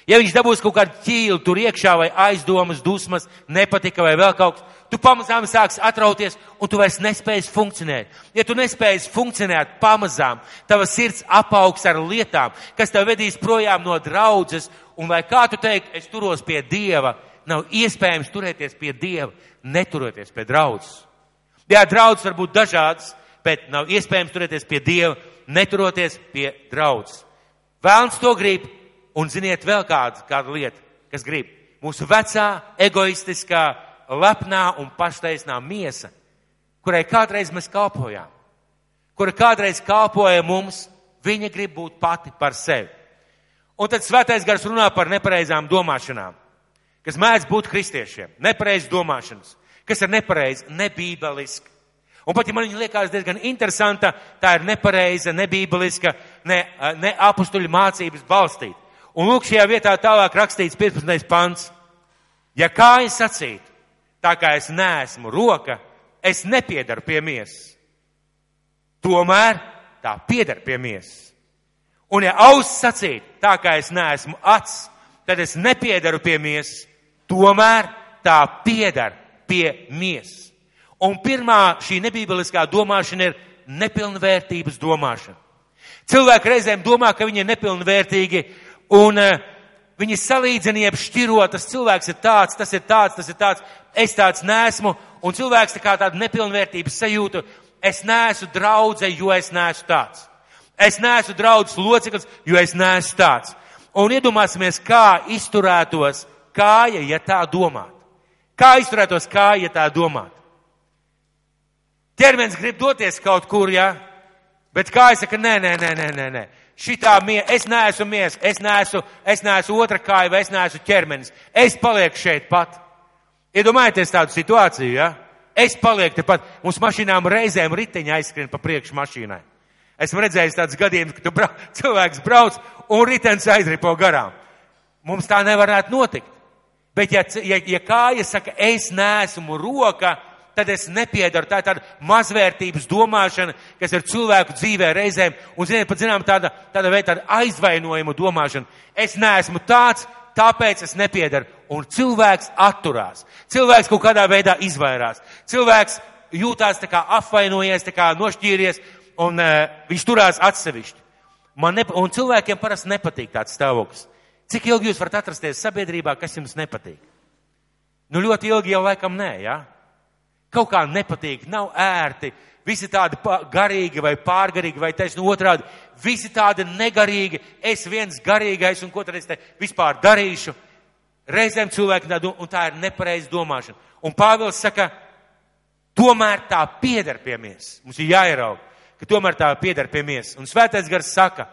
ja viņš dabūs kaut kādu ķīlu tur iekšā vai aizdomas, dusmas, nepatika vai vēl kaut kas, tu pamazām sāks atrauties un tu vairs nespējas funkcionēt. Ja tu nespējas funkcionēt pamazām, tava sirds apaugs ar lietām, kas tev vedīs projām no draudzes, un lai kā tu teikt, es turos pie Dieva, nav iespējams turēties pie Dieva, neturoties pie draudzes. Jā, draudzes var būt dažādas, bet nav iespējams turēties pie Dieva, neturoties pie draudzes. Vēlns to grib, un ziniet vēl kādu, kādu lietu, kas grib. Mūsu vecā, egoistiskā, lepnā un paštaisnā miesa, kurai kādreiz mēs kalpojām, kura kādreiz kalpoja mums, viņa grib būt pati par sevi. Un tad svētais gars runā par nepareizām domāšanām, kas mēdz būt kristiešiem. Nepareizas domāšanas, kas ir nepareizi, nebībeliski. Un pat ja man viņa liekas diezgan interesanta, tā ir nepareiza, nebībeliska, ne, ne apustuļu mācības balstīta. Un lūk, šajā vietā tālāk rakstīts 15. pants. Ja kāja sacītu, tā kā es neesmu roka, es nepiedaru pie miesas. Tomēr tā piedar pie miesas. Un ja auss sacīt, tā kā es neesmu acs, tad es nepiedaru pie miesas, tomēr tā piedar pie miesas. Un pirmā šī nebībeliskā domāšana ir nepilnvērtības domāšana. Cilvēki reizēm domā, ka viņi ir nepilnvērtīgi un uh, viņi salīdzina, jeb šķiro, tas cilvēks ir tāds, tas ir tāds, tas ir tāds, es tāds nesmu, un cilvēks tā kā tādu nepilnvērtības sajūtu, es neesmu draudze, jo es neesmu tāds. Es neesmu draudzes loceklis, jo es neesmu tāds. Un iedomāsimies, kā izturētos kāja, ja tā domāt. Kā izturētos kāja, ja tā domāt. Ķermenis grib doties kaut kur, jā, ja? bet kāja saka, nē, nē, nē, nē, nē, nē. Šitā mie, es neesmu mies, es neesmu, es neesmu otra kāja vai es neesmu ķermenis. Es palieku šeit pat. Iedomājieties tādu situāciju, jā. Ja? Es palieku tepat. Mums mašīnām reizēm riteņi aizskrien pa priekšu mašīnai. Esmu redzējis tādus gadījumus, ka brau, *laughs* cilvēks brauc un ritenis aizripo garām. Mums tā nevarētu notikt. Bet ja, ja, ja kāja saka, es neesmu roka, tad es nepiedaru. Tā ir tāda mazvērtības domāšana, kas ir cilvēku dzīvē reizēm, un, ziniet, pat zinām, tāda, tāda veida tāda aizvainojuma domāšana. Es neesmu tāds, tāpēc es nepiedaru. Un cilvēks atturās. Cilvēks kaut kādā veidā izvairās. Cilvēks jūtās tā kā apvainojies, tā kā nošķīries, un uh, viņš turās atsevišķi. Man ne, un cilvēkiem parasti nepatīk tāds stāvoklis. Cik ilgi jūs varat atrasties sabiedrībā, kas jums nepatīk? Nu, ļoti ilgi jau laikam nē, jā. Ja? Kaut kā nepatīk, nav ērti, visi tādi garīgi vai pārgarīgi vai taisni otrādi, visi tādi negarīgi, es viens garīgais un ko tad es te vispār darīšu. Reizēm cilvēki tā domā, un tā ir nepareiza domāšana. Un Pāvils saka, tomēr tā pieder pie mies. Mums ir jāierauga ka tomēr tā pieder pie miesas. Un svētais gars saka,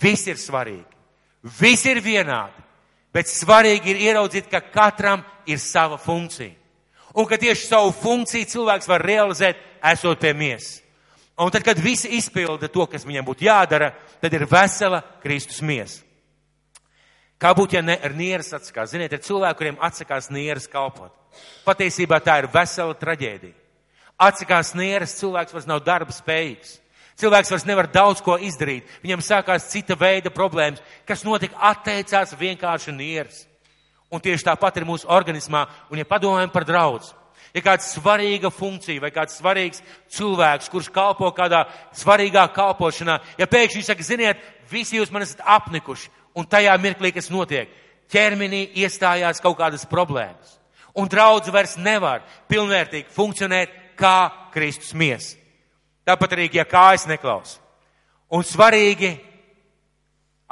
viss ir svarīgi, viss ir vienādi, bet svarīgi ir ieraudzīt, ka katram ir sava funkcija. Un ka tieši savu funkciju cilvēks var realizēt, esot pie miesas. Un tad, kad visi izpilda to, kas viņam būtu jādara, tad ir vesela Kristus miesa. Kā būtu, ja ne, ar nieras atsakās? Ziniet, ir cilvēki, kuriem atsakās nieras kalpot. Patiesībā tā ir vesela traģēdija. Atsakās nieras, cilvēks vairs nav darba spējīgs. Cilvēks vairs nevar daudz ko izdarīt. Viņam sākās cita veida problēmas, kas notika atteicās vienkārši nieres. Un tieši tāpat ir mūsu organismā, un ja padomājam par draudz, ja kāda svarīga funkcija vai kāds svarīgs cilvēks, kurš kalpo kādā svarīgā kalpošanā, ja pēkšņi saka, ziniet, visi jūs man esat apnikuši, un tajā mirklī, kas notiek, ķermenī iestājās kaut kādas problēmas. Un draudz vairs nevar pilnvērtīgi funkcionēt kā Kristus miesa. Tāpat arī, ja kājas neklaus. Un svarīgi,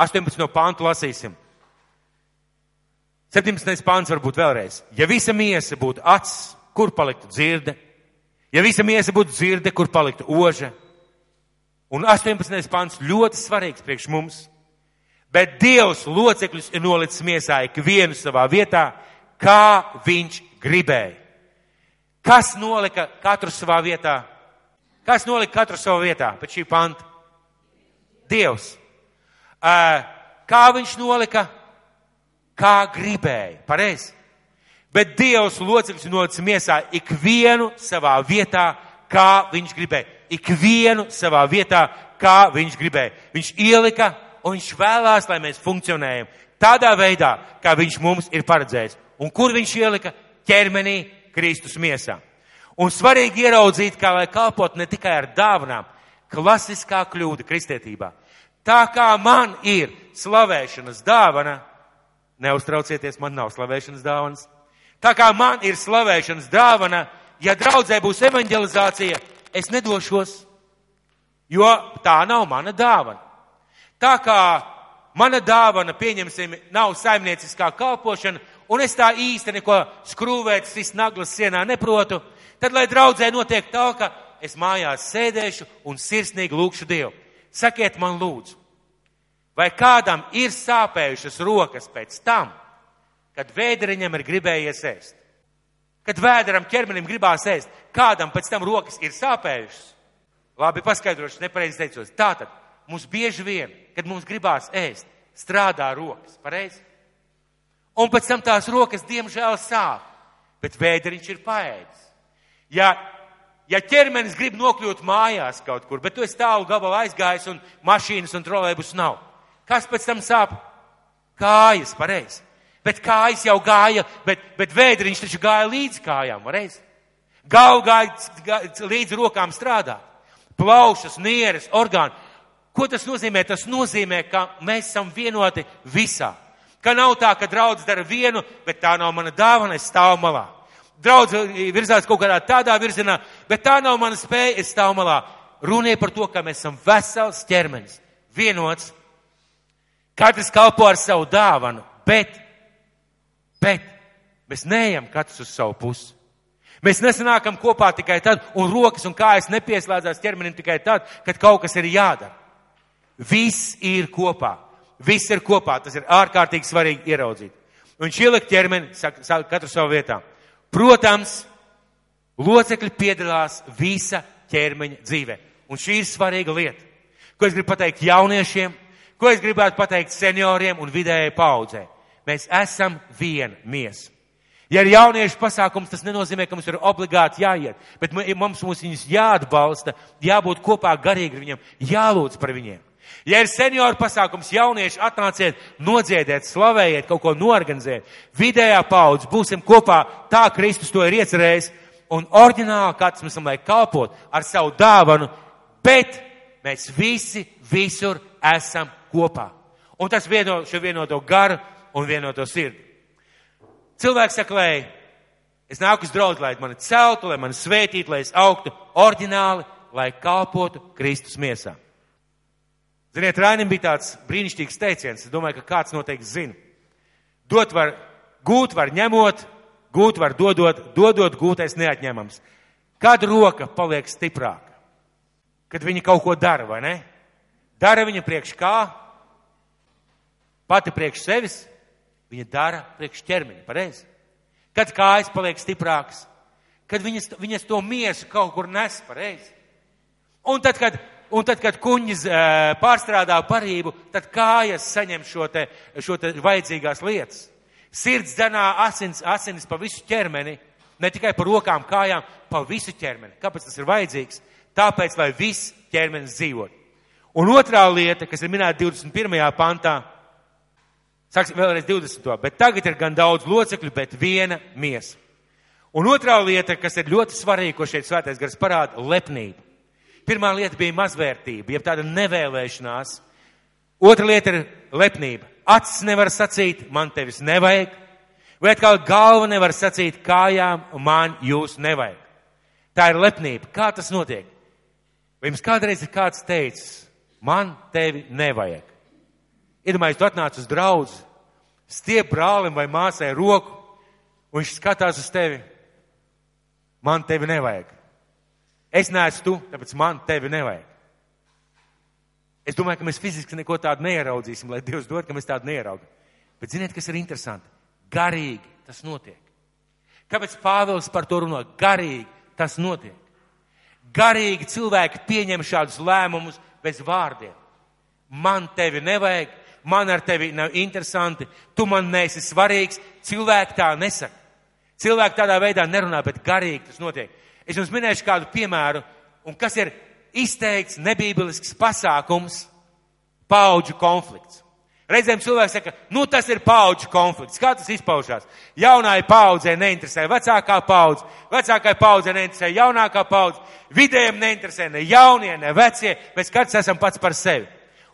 18. No pantu lasīsim. 17. pāns varbūt vēlreiz. Ja visa miesa būtu acs, kur paliktu dzirde? Ja visa miesa būtu dzirde, kur paliktu oža? Un 18. pāns ļoti svarīgs priekš mums. Bet Dievs locekļus ir nolicis miesā ikvienu savā vietā, kā viņš gribēja. Kas nolika katru savā vietā? Kas nolika katru savā vietā pēc šī panta? Dievs. Kā viņš nolika? Kā gribēja. Pareizi. Bet Dievs locekļus nolicis miesā ikvienu savā vietā, kā viņš gribēja. Ikvienu savā vietā, kā viņš gribēja. Viņš ielika un viņš vēlās, lai mēs funkcionējam tādā veidā, kā viņš mums ir paredzējis. Un kur viņš ielika? Ķermenī Kristus miesā. Un svarīgi ieraudzīt, kā lai kalpot ne tikai ar dāvanām, klasiskā kļūda kristietībā. Tā kā man ir slavēšanas dāvana, neuztraucieties, man nav slavēšanas dāvanas, Tā kā man ir slavēšanas dāvana, ja draudzē būs evanģelizācija, es nedošos, jo tā nav mana dāvana. Tā kā mana dāvana, pieņemsim, nav saimnieciskā kalpošana, un es tā īsti neko skrūvēt, sist naglas sienā neprotu, tad, lai draudzē notiek tā, ka es mājās sēdēšu un sirsnīgi lūkšu Dievu. Sakiet man lūdzu, vai kādam ir sāpējušas rokas pēc tam, kad vēderiņam ir gribējies ēst? Kad vēderam ķermenim gribās ēst, kādam pēc tam rokas ir sāpējušas? Labi, paskaidrošu, nepareizi teicos. Tātad, mums bieži vien, kad mums gribās ēst, strādā rokas, pareizi? Un pēc tam tās rokas, diemžēl, sāp, bet vēderiņš ir paēdis. Ja ja ķermenis grib nokļūt mājās kaut kur, bet tu esi tālu gabalu aizgājis un mašīnas un trolēbus nav. Kas pēc tam sāp? Kājas, pareizi. Bet kājas jau gāja, bet, bet vēdriņš taču gāja līdz kājām, pareizi. Galva gāja, līdz rokām strādāt. Plaušas, nieres, orgāni. Ko tas nozīmē? Tas nozīmē, ka mēs esam vienoti visā. Ka nav tā, ka draudz dara vienu, bet tā nav mana dāvana, es stāvu malā draudz virzās kaut kādā tādā virzienā, bet tā nav mana spēja, es stāvu malā. Runie par to, ka mēs esam vesels ķermenis, vienots. Katrs kalpo ar savu dāvanu, bet, bet mēs neejam katrs uz savu pusi. Mēs nesanākam kopā tikai tad, un rokas un kājas nepieslēdzās ķermenim tikai tad, kad kaut kas ir jādara. Viss ir kopā. Viss ir kopā. Tas ir ārkārtīgi svarīgi ieraudzīt. Un ielikt ķermeni, saka, katru savu vietā. Protams, locekļi piedalās visa ķermeņa dzīvē. Un šī ir svarīga lieta. Ko es gribu pateikt jauniešiem, ko es gribētu pateikt senioriem un vidējai paudzē. Mēs esam viena miesa. Ja ir jauniešu pasākums, tas nenozīmē, ka mums ir obligāti jāiet, bet mums, mums viņus jāatbalsta, jābūt kopā garīgi ar viņiem, jālūdz par viņiem. Ja ir senioru pasākums, jaunieši atnāciet, nodziediet, slavējiet, kaut ko norganizēt. Vidējā paudze būsim kopā, tā Kristus to ir iecerējis, un oriģināli kāds mēs esam, lai kalpot ar savu dāvanu, bet mēs visi visur esam kopā. Un tas vieno šo vienoto garu un vienoto sirdi. Cilvēks saka, lai es nāku uz draugu, lai mani celtu, lai mani svētītu, lai es augtu oriģināli, lai kalpotu Kristus miesām. Ziniet, Rainim bija tāds brīnišķīgs teiciens, es domāju, ka kāds noteikti zina. Dot var, gūt var ņemot, gūt var dodot, dodot gūtais neatņemams. Kad roka paliek stiprāka? Kad viņa kaut ko dara, vai ne? Dara viņa priekš kā? Pati priekš sevis, viņa dara priekš ķermeņa, pareizi? Kad kājas paliek stiprākas? Kad viņas, viņas to miesu kaut kur nes, pareizi? Un tad, kad Un tad, kad kuņģis pārstrādā parību, tad kājas saņem šo te, šo te vajadzīgās lietas. Sirds dzenā asins, asinis pa visu ķermeni, ne tikai pa rokām, kājām, pa visu ķermeni. Kāpēc tas ir vajadzīgs? Tāpēc, lai viss ķermenis dzīvot. Un otrā lieta, kas ir minēta 21. pantā, sāksim vēlreiz 20. bet tagad ir gan daudz locekļu, bet viena miesa. Un otrā lieta, kas ir ļoti svarīga, ko šeit svētais gars parāda, lepnība. Pirmā lieta bija mazvērtība, jeb tāda nevēlēšanās. Otra lieta ir lepnība. Acis nevar sacīt, man tevis nevajag, vai atkal galva nevar sacīt, kājām man jūs nevajag. Tā ir lepnība. Kā tas notiek? Vai jums kādreiz ir kāds teicis, man tevi nevajag? Iedomājieties, tu atnāc uz draugu, stiep brālim vai māsai roku, un viņš skatās uz tevi. Man tevi nevajag. Es neesmu tu, tāpēc man tevi nevajag. Es domāju, ka mēs fiziski neko tādu neieraudzīsim, lai Dievs dod, ka mēs tādu neieraugam. Bet ziniet, kas ir interesanti? Garīgi tas notiek. Kāpēc Pāvils par to runā? Garīgi tas notiek. Garīgi cilvēki pieņem šādus lēmumus bez vārdiem. Man tevi nevajag, man ar tevi nav interesanti, tu man neesi svarīgs. Cilvēki tā nesaka. Cilvēki tādā veidā nerunā, bet garīgi tas notiek. Es jums minēšu kādu piemēru, un kas ir izteikts nebībelisks pasākums - paudžu konflikts. Reizēm cilvēks saka, nu tas ir paudžu konflikts. Kā tas izpaužās? Jaunai paudzē neinteresē vecākā paudze, vecākai paudzē neinteresē jaunākā paudze, vidējiem neinteresē ne jaunie, ne vecie, mēs katrs esam pats par sevi.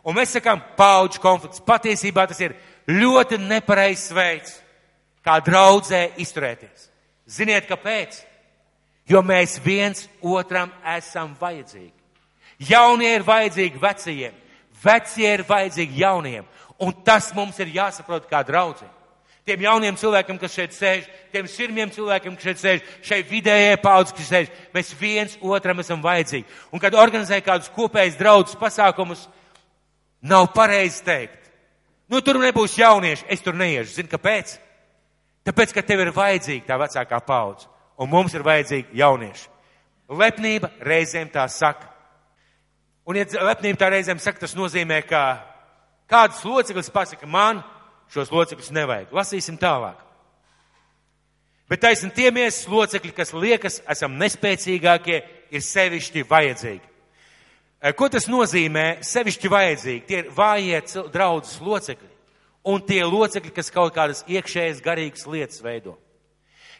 Un mēs sakām, paudžu konflikts. Patiesībā tas ir ļoti nepareizs veids, kā draudzē izturēties. Ziniet, kāpēc? Jo mēs viens otram esam vajadzīgi. Jaunie ir vajadzīgi vecajiem, vecie ir vajadzīgi jauniem. Un tas mums ir jāsaprot kā draudzē. Tiem jauniem cilvēkiem, kas šeit sēž, tiem sirmiem cilvēkiem, kas šeit sēž, šai vidējai paudzes, kas sēž, mēs viens otram esam vajadzīgi. Un kad organizē kādus kopējus draudzes pasākumus, nav pareizi teikt. Nu, tur nebūs jaunieši, es tur neiešu. Zini, kāpēc? Tāpēc, ka tev ir vajadzīga tā vecākā paudze, un mums ir vajadzīgi jaunieši. Lepnība reizēm tā saka. Un, ja lepnība tā reizēm saka, tas nozīmē, ka kāds loceklis pasaka man, šos locekļus nevajag. Lasīsim tālāk. Bet taisn tie miesas locekļi, kas liekas, esam nespēcīgākie, ir sevišķi vajadzīgi. Eh, ko tas nozīmē? Sevišķi vajadzīgi. Tie ir vājie draudzes locekļi. Un tie locekļi, kas kaut kādas iekšējas garīgas lietas veido.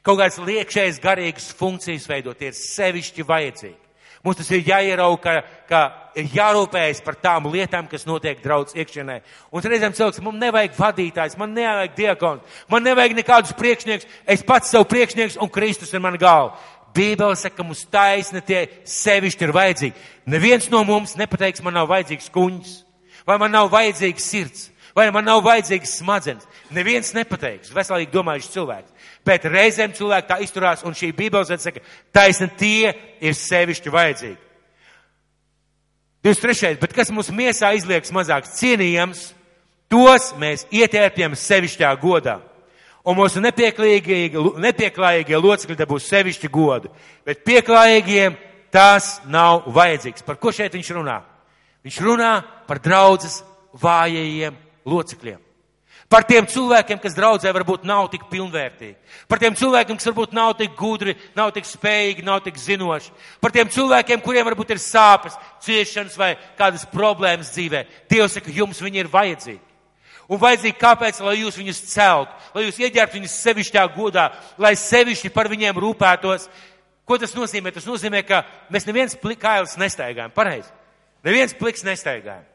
Kaut kādas iekšējas garīgas funkcijas veido, tie ir sevišķi vajadzīgi. Mums tas ir jāierauga, ka, ka ir jārūpējas par tām lietām, kas notiek draudz iekšienē. Un reizēm cilvēks, man nevajag vadītājs, man nevajag diakons, man nevajag nekādus priekšnieks, es pats savu priekšnieks un Kristus ir mana galva. Bībele saka, ka mums taisni tie sevišķi ir vajadzīgi. Neviens no mums nepateiks, man nav vajadzīgs kuņģis, vai man nav vajadzīgs sirds, vai man nav vajadzīgs smadzenes. Neviens nepateiks, veselīgi domājuši cilvēks. Bet reizēm cilvēki tā izturās, un šī Bībeles saka, taisni tie ir sevišķi vajadzīgi. 23. Bet kas mūsu miesā izliekas mazāk cienījams, tos mēs ietērpjam sevišķā godā. Un mūsu nepieklājīgie locekļi dabūs sevišķi godu. Bet pieklājīgiem tas nav vajadzīgs. Par ko šeit viņš runā? Viņš runā par draudzes vājajiem locekļiem. Par tiem cilvēkiem, kas draudzē varbūt nav tik pilnvērtīgi. Par tiem cilvēkiem, kas varbūt nav tik gudri, nav tik spējīgi, nav tik zinoši. Par tiem cilvēkiem, kuriem varbūt ir sāpes, ciešanas vai kādas problēmas dzīvē. Dievs saka, jums viņi ir vajadzīgi. Un vajadzīgi kāpēc, lai jūs viņus celtu, lai jūs ieģērbtu viņus sevišķā godā, lai sevišķi par viņiem rūpētos. Ko tas nozīmē? Tas nozīmē, ka mēs neviens plikailis nestaigājam. Pareizi. Neviens pliks nestaigājam.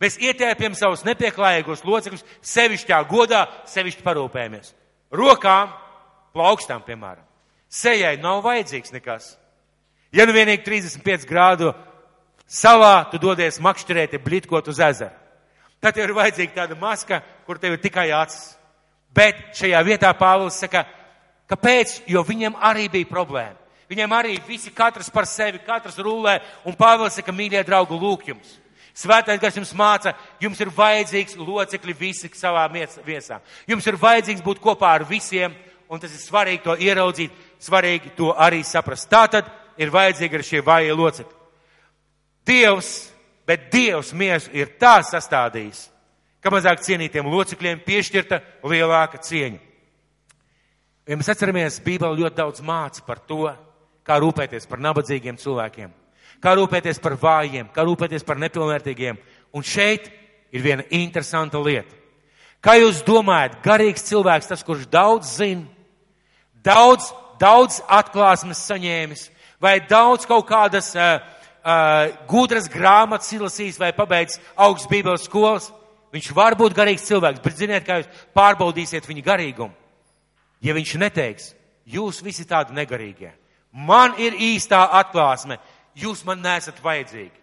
Mēs ietēpjam savus nepieklājīgos locekļus sevišķā godā, sevišķi parūpējamies. Rokām, plaukstām, piemēram. Sejai nav vajadzīgs nekas. Ja nu vienīgi 35 grādu salā, tu dodies makšķerēt, blitkot uz ezeru. Tad tev ir vajadzīga tāda maska, kur tev ir tikai acis. Bet šajā vietā Pāvils saka, kāpēc? Jo viņiem arī bija problēma. Viņiem arī visi katrs par sevi, katrs rullē, un Pāvils saka, mīļie draugi, lūk jums. Svētais gars jums māca, jums ir vajadzīgs locekļi visi savā viesā. Jums ir vajadzīgs būt kopā ar visiem, un tas ir svarīgi to ieraudzīt, svarīgi to arī saprast. Tātad ir vajadzīgi arī šie vājie locekļi. Dievs, bet Dievs miesu ir tā sastādījis, ka mazāk cienītiem locekļiem piešķirta lielāka cieņa. Ja mēs atceramies, Bībele ļoti daudz māca par to, kā rūpēties par nabadzīgiem cilvēkiem kā rūpēties par vājiem, kā rūpēties par nepilnvērtīgiem. Un šeit ir viena interesanta lieta. Kā jūs domājat, garīgs cilvēks, tas, kurš daudz zina, daudz, daudz atklāsmes saņēmis, vai daudz kaut kādas uh, uh, gudras grāmatas izlasījis vai pabeidzis augsts bībeles skolas, viņš var būt garīgs cilvēks, bet ziniet, kā jūs pārbaudīsiet viņa garīgumu. Ja viņš neteiks, jūs visi tādi negarīgie, man ir īstā atklāsme, jūs man nesat vajadzīgi.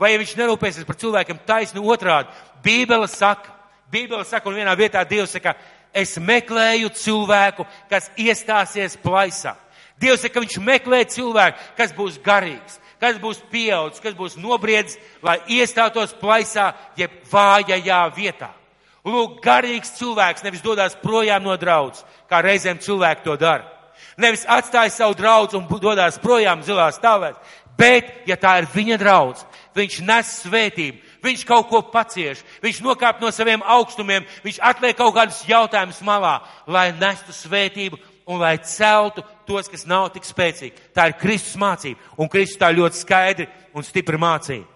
Vai ja viņš nerūpēsies par cilvēkiem taisnu otrādi, Bībele saka, Bībele saka, un vienā vietā Dievs saka, es meklēju cilvēku, kas iestāsies plaisā. Dievs saka, ka viņš meklē cilvēku, kas būs garīgs, kas būs pieaudzis, kas būs nobriedzis, lai iestātos plaisā, jeb vājajā vietā. Lūk, garīgs cilvēks nevis dodas projām no draudz, kā reizēm cilvēki to dara. Nevis atstāja savu draugu un dodas projām zilā stāvēt, Bet, ja tā ir viņa draudz, viņš nes svētību, viņš kaut ko pacieš, viņš nokāp no saviem augstumiem, viņš atliek kaut kādus jautājumus malā, lai nestu svētību un lai celtu tos, kas nav tik spēcīgi. Tā ir Kristus mācība, un Kristus tā ļoti skaidri un stipri mācīja.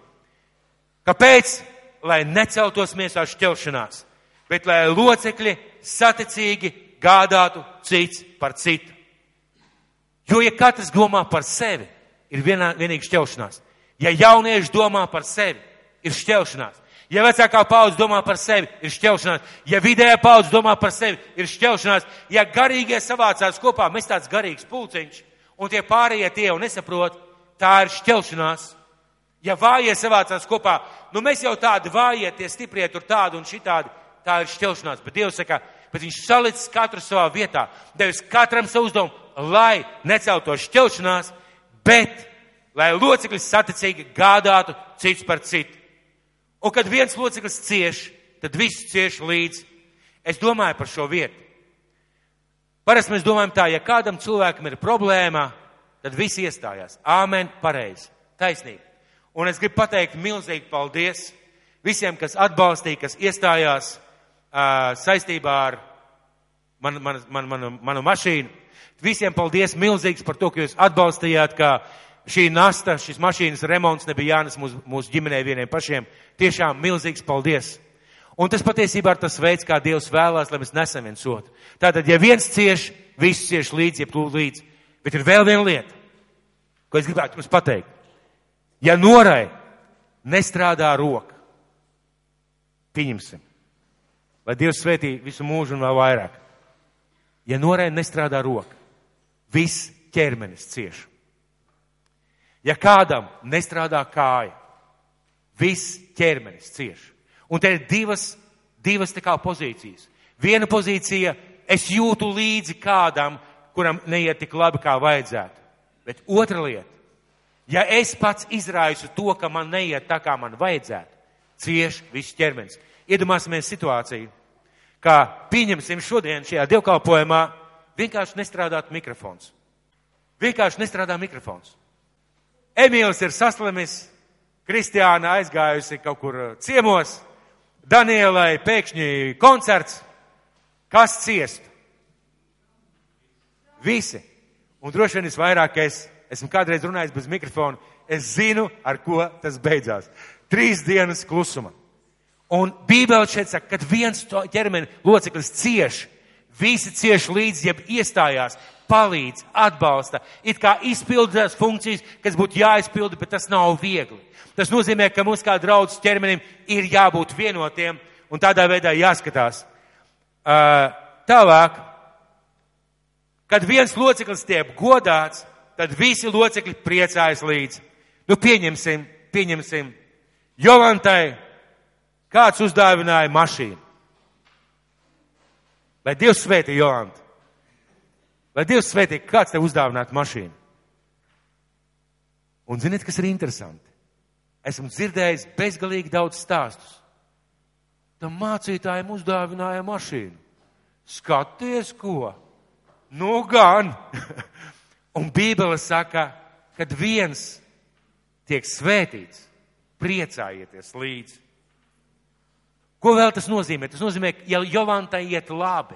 Kāpēc? Lai neceltos miesā šķelšanās, bet lai locekļi saticīgi gādātu cits par citu. Jo, ja katrs domā par sevi, ir vienā, vienīgi šķelšanās. Ja jaunieši domā par sevi, ir šķelšanās. Ja vecākā paudze domā par sevi, ir šķelšanās. Ja vidējā paudze domā par sevi, ir šķelšanās. Ja garīgie savācās kopā, mēs tāds garīgs pulciņš, un tie pārējie tie jau nesaprot, tā ir šķelšanās. Ja vājie savācās kopā, nu mēs jau tādi vājie, tie stiprie tur tādi un šitādi, tā ir šķelšanās. Bet Dievs saka, bet viņš salicis katru savā vietā, devis katram savu uzdevumu, lai necelto šķelšanās, bet lai locekļi saticīgi gādātu cits par citu. Un kad viens loceklis cieš, tad viss cieš līdzi. Es domāju par šo vietu. Parasti mēs domājam tā, ja kādam cilvēkam ir problēma, tad visi iestājās. Āmen, pareizi, taisnība. Un es gribu pateikt milzīgi paldies visiem, kas atbalstīja, kas iestājās uh, saistībā ar manu, manu, manu, manu, manu mašīnu. Visiem paldies milzīgs par to, ka jūs atbalstījāt, ka šī nasta, šis mašīnas remonts nebija jānes mūsu, mūsu ģimenei vieniem pašiem. Tiešām milzīgs paldies! Un tas patiesībā ir tas veids, kā Dievs vēlās, lai mēs nesam viens otru. Tātad, ja viens cieš, viss cieš līdzi, ja plūd līdzi. Bet ir vēl viena lieta, ko es gribētu jums pateikt. Ja norai nestrādā roka, pieņemsim, lai Dievs svētī visu mūžu un vēl vairāk. Ja norai nestrādā roka, viss ķermenis cieš. Ja kādam nestrādā kāja, viss ķermenis cieš. Un te ir divas, divas tā kā pozīcijas. Viena pozīcija, es jūtu līdzi kādam, kuram neiet tik labi, kā vajadzētu. Bet otra lieta, ja es pats izraisu to, ka man neiet tā, kā man vajadzētu, cieš viss ķermenis. Iedomāsimies situāciju, kā pieņemsim šodien šajā dievkalpojumā, vienkārši nestrādāt mikrofons. Vienkārši nestrādā mikrofons. Emīls ir saslimis, Kristiāna aizgājusi kaut kur ciemos, Danielai pēkšņi koncerts. Kas ciest? Visi. Un droši vien visvairāk es esmu kādreiz runājis bez mikrofona. Es zinu, ar ko tas beidzās. Trīs dienas klusuma. Un Bībele šeit saka, kad viens ķermeni loceklis cieš, visi cieš līdz, jeb iestājās, palīdz, atbalsta, it kā izpildās funkcijas, kas būtu jāizpilda, bet tas nav viegli. Tas nozīmē, ka mums kā draudz ķermenim ir jābūt vienotiem un tādā veidā jāskatās. Uh, tālāk, kad viens loceklis tiek godāts, tad visi locekļi priecājas līdzi. Nu, pieņemsim, pieņemsim, Jolantai kāds uzdāvināja mašīnu. Lai Dievs svētī Jolantu. Lai Dievs svētī, kāds tev uzdāvinātu mašīnu. Un ziniet, kas ir interesanti? Esmu dzirdējis bezgalīgi daudz stāstus. Tam mācītājiem uzdāvināja mašīnu. Skaties, ko? Nu gan! *laughs* Un Bībele saka, kad viens tiek svētīts, priecājieties līdzi. Ko vēl tas nozīmē? Tas nozīmē, ka ja Jolantai iet labi,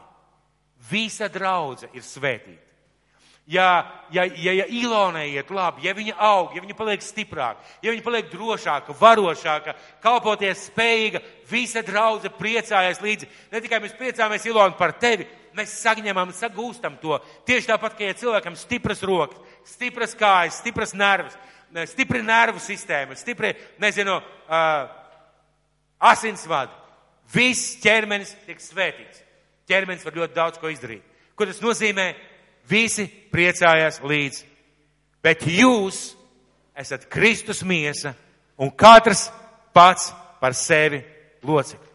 visa draudze ir svētīta. Ja, ja, ja, ja Ilonai iet labi, ja viņa aug, ja viņa paliek stiprāka, ja viņa paliek drošāka, varošāka, kalpoties spējīga, visa draudze priecājas līdzi. Ne tikai mēs priecājamies Ilona par tevi, mēs saņemam, sagūstam to. Tieši tāpat, ka ja cilvēkam stipras rokas, stipras kājas, stipras nervas, stipri nervu sistēma, stipri, nezinu, uh, asinsvadi, viss ķermenis tiek svētīts. Ķermenis var ļoti daudz ko izdarīt. Ko tas nozīmē? Visi priecājās līdzi. Bet jūs esat Kristus miesa un katrs pats par sevi locekli.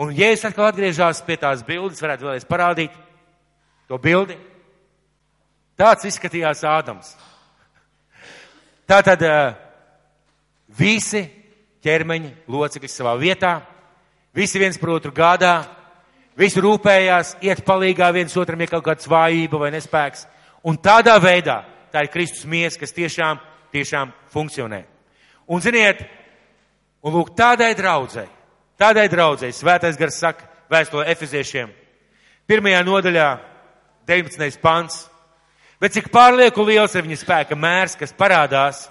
Un, ja es atkal atgriežos pie tās bildes, varētu vēlreiz parādīt to bildi. Tāds izskatījās Ādams. Tātad visi ķermeņa locekļi savā vietā, visi viens par otru gādā, visi rūpējās, iet palīgā viens otram, ja kaut kāds vājība vai nespēks. Un tādā veidā tā ir Kristus mies, kas tiešām, tiešām funkcionē. Un ziniet, un lūk, tādai draudzei, Tādai draudzēji svētais gars saka vēstulē Efeziešiem. Pirmajā nodaļā, 19. pants. Bet cik pārlieku liels ir viņa spēka mērs, kas parādās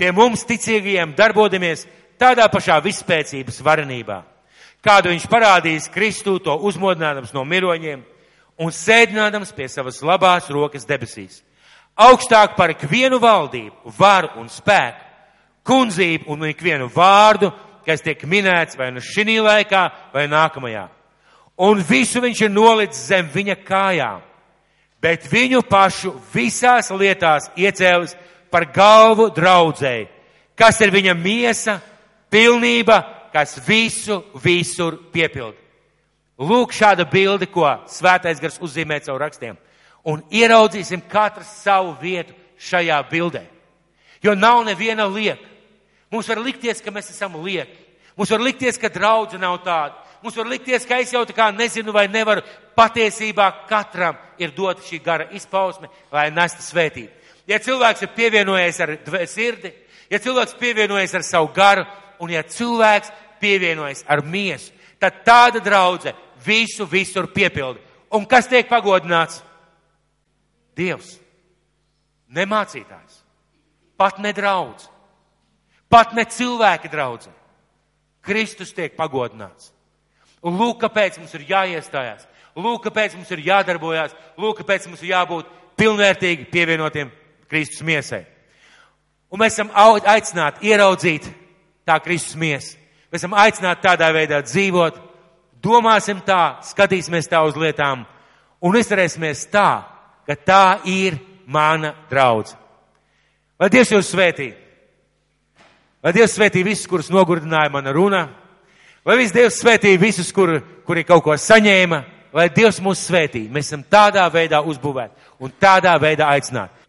pie mums ticīgajiem darbodamies tādā pašā vispēcības varenībā, kādu viņš parādīs Kristu to uzmodinādams no miroņiem un sēdinādams pie savas labās rokas debesīs. Augstāk par ikvienu valdību, varu un spēku, kundzību un ikvienu vārdu kas tiek minēts vai nu šī laikā, vai nākamajā. Un visu viņš ir nolicis zem viņa kājām, bet viņu pašu visās lietās iecēlis par galvu draudzēji, kas ir viņa miesa, pilnība, kas visu visur piepild. Lūk, šāda bilde, ko svētais gars uzzīmē caur rakstiem. Un ieraudzīsim katru savu vietu šajā bildē. Jo nav neviena lieka. Mums var likties, ka mēs esam lieki. Mums var likties, ka draudze nav tāda. Mums var likties, ka es jau tā kā nezinu vai nevaru. Patiesībā katram ir dota šī gara izpausme, lai nestu svētību. Ja cilvēks ir pievienojies ar sirdi, ja cilvēks pievienojas ar savu garu, un ja cilvēks pievienojas ar miesu, tad tāda draudze visu visur piepilda. Un kas tiek pagodināts? Dievs, nemācītājs, pat ne draudz, pat ne cilvēki draudzē. Kristus tiek pagodināts. Un lūk, kāpēc mums ir jāiestājās, lūk, kāpēc mums ir jādarbojās, lūk, kāpēc mums ir jābūt pilnvērtīgi pievienotiem Kristus miesai. Un mēs esam aicināti ieraudzīt tā Kristus miesu. Mēs esam aicināti tādā veidā dzīvot, domāsim tā, skatīsimies tā uz lietām un izturēsimies tā, ka tā ir mana draudz. Lai Dievs jūs svētī! Lai Dievs svētī visus, kurus nogurdināja mana runa, lai viss Dievs svētī visus, kuri, kuri kaut ko saņēma, lai Dievs mūs svētī. Mēs esam tādā veidā uzbūvēti un tādā veidā aicināti.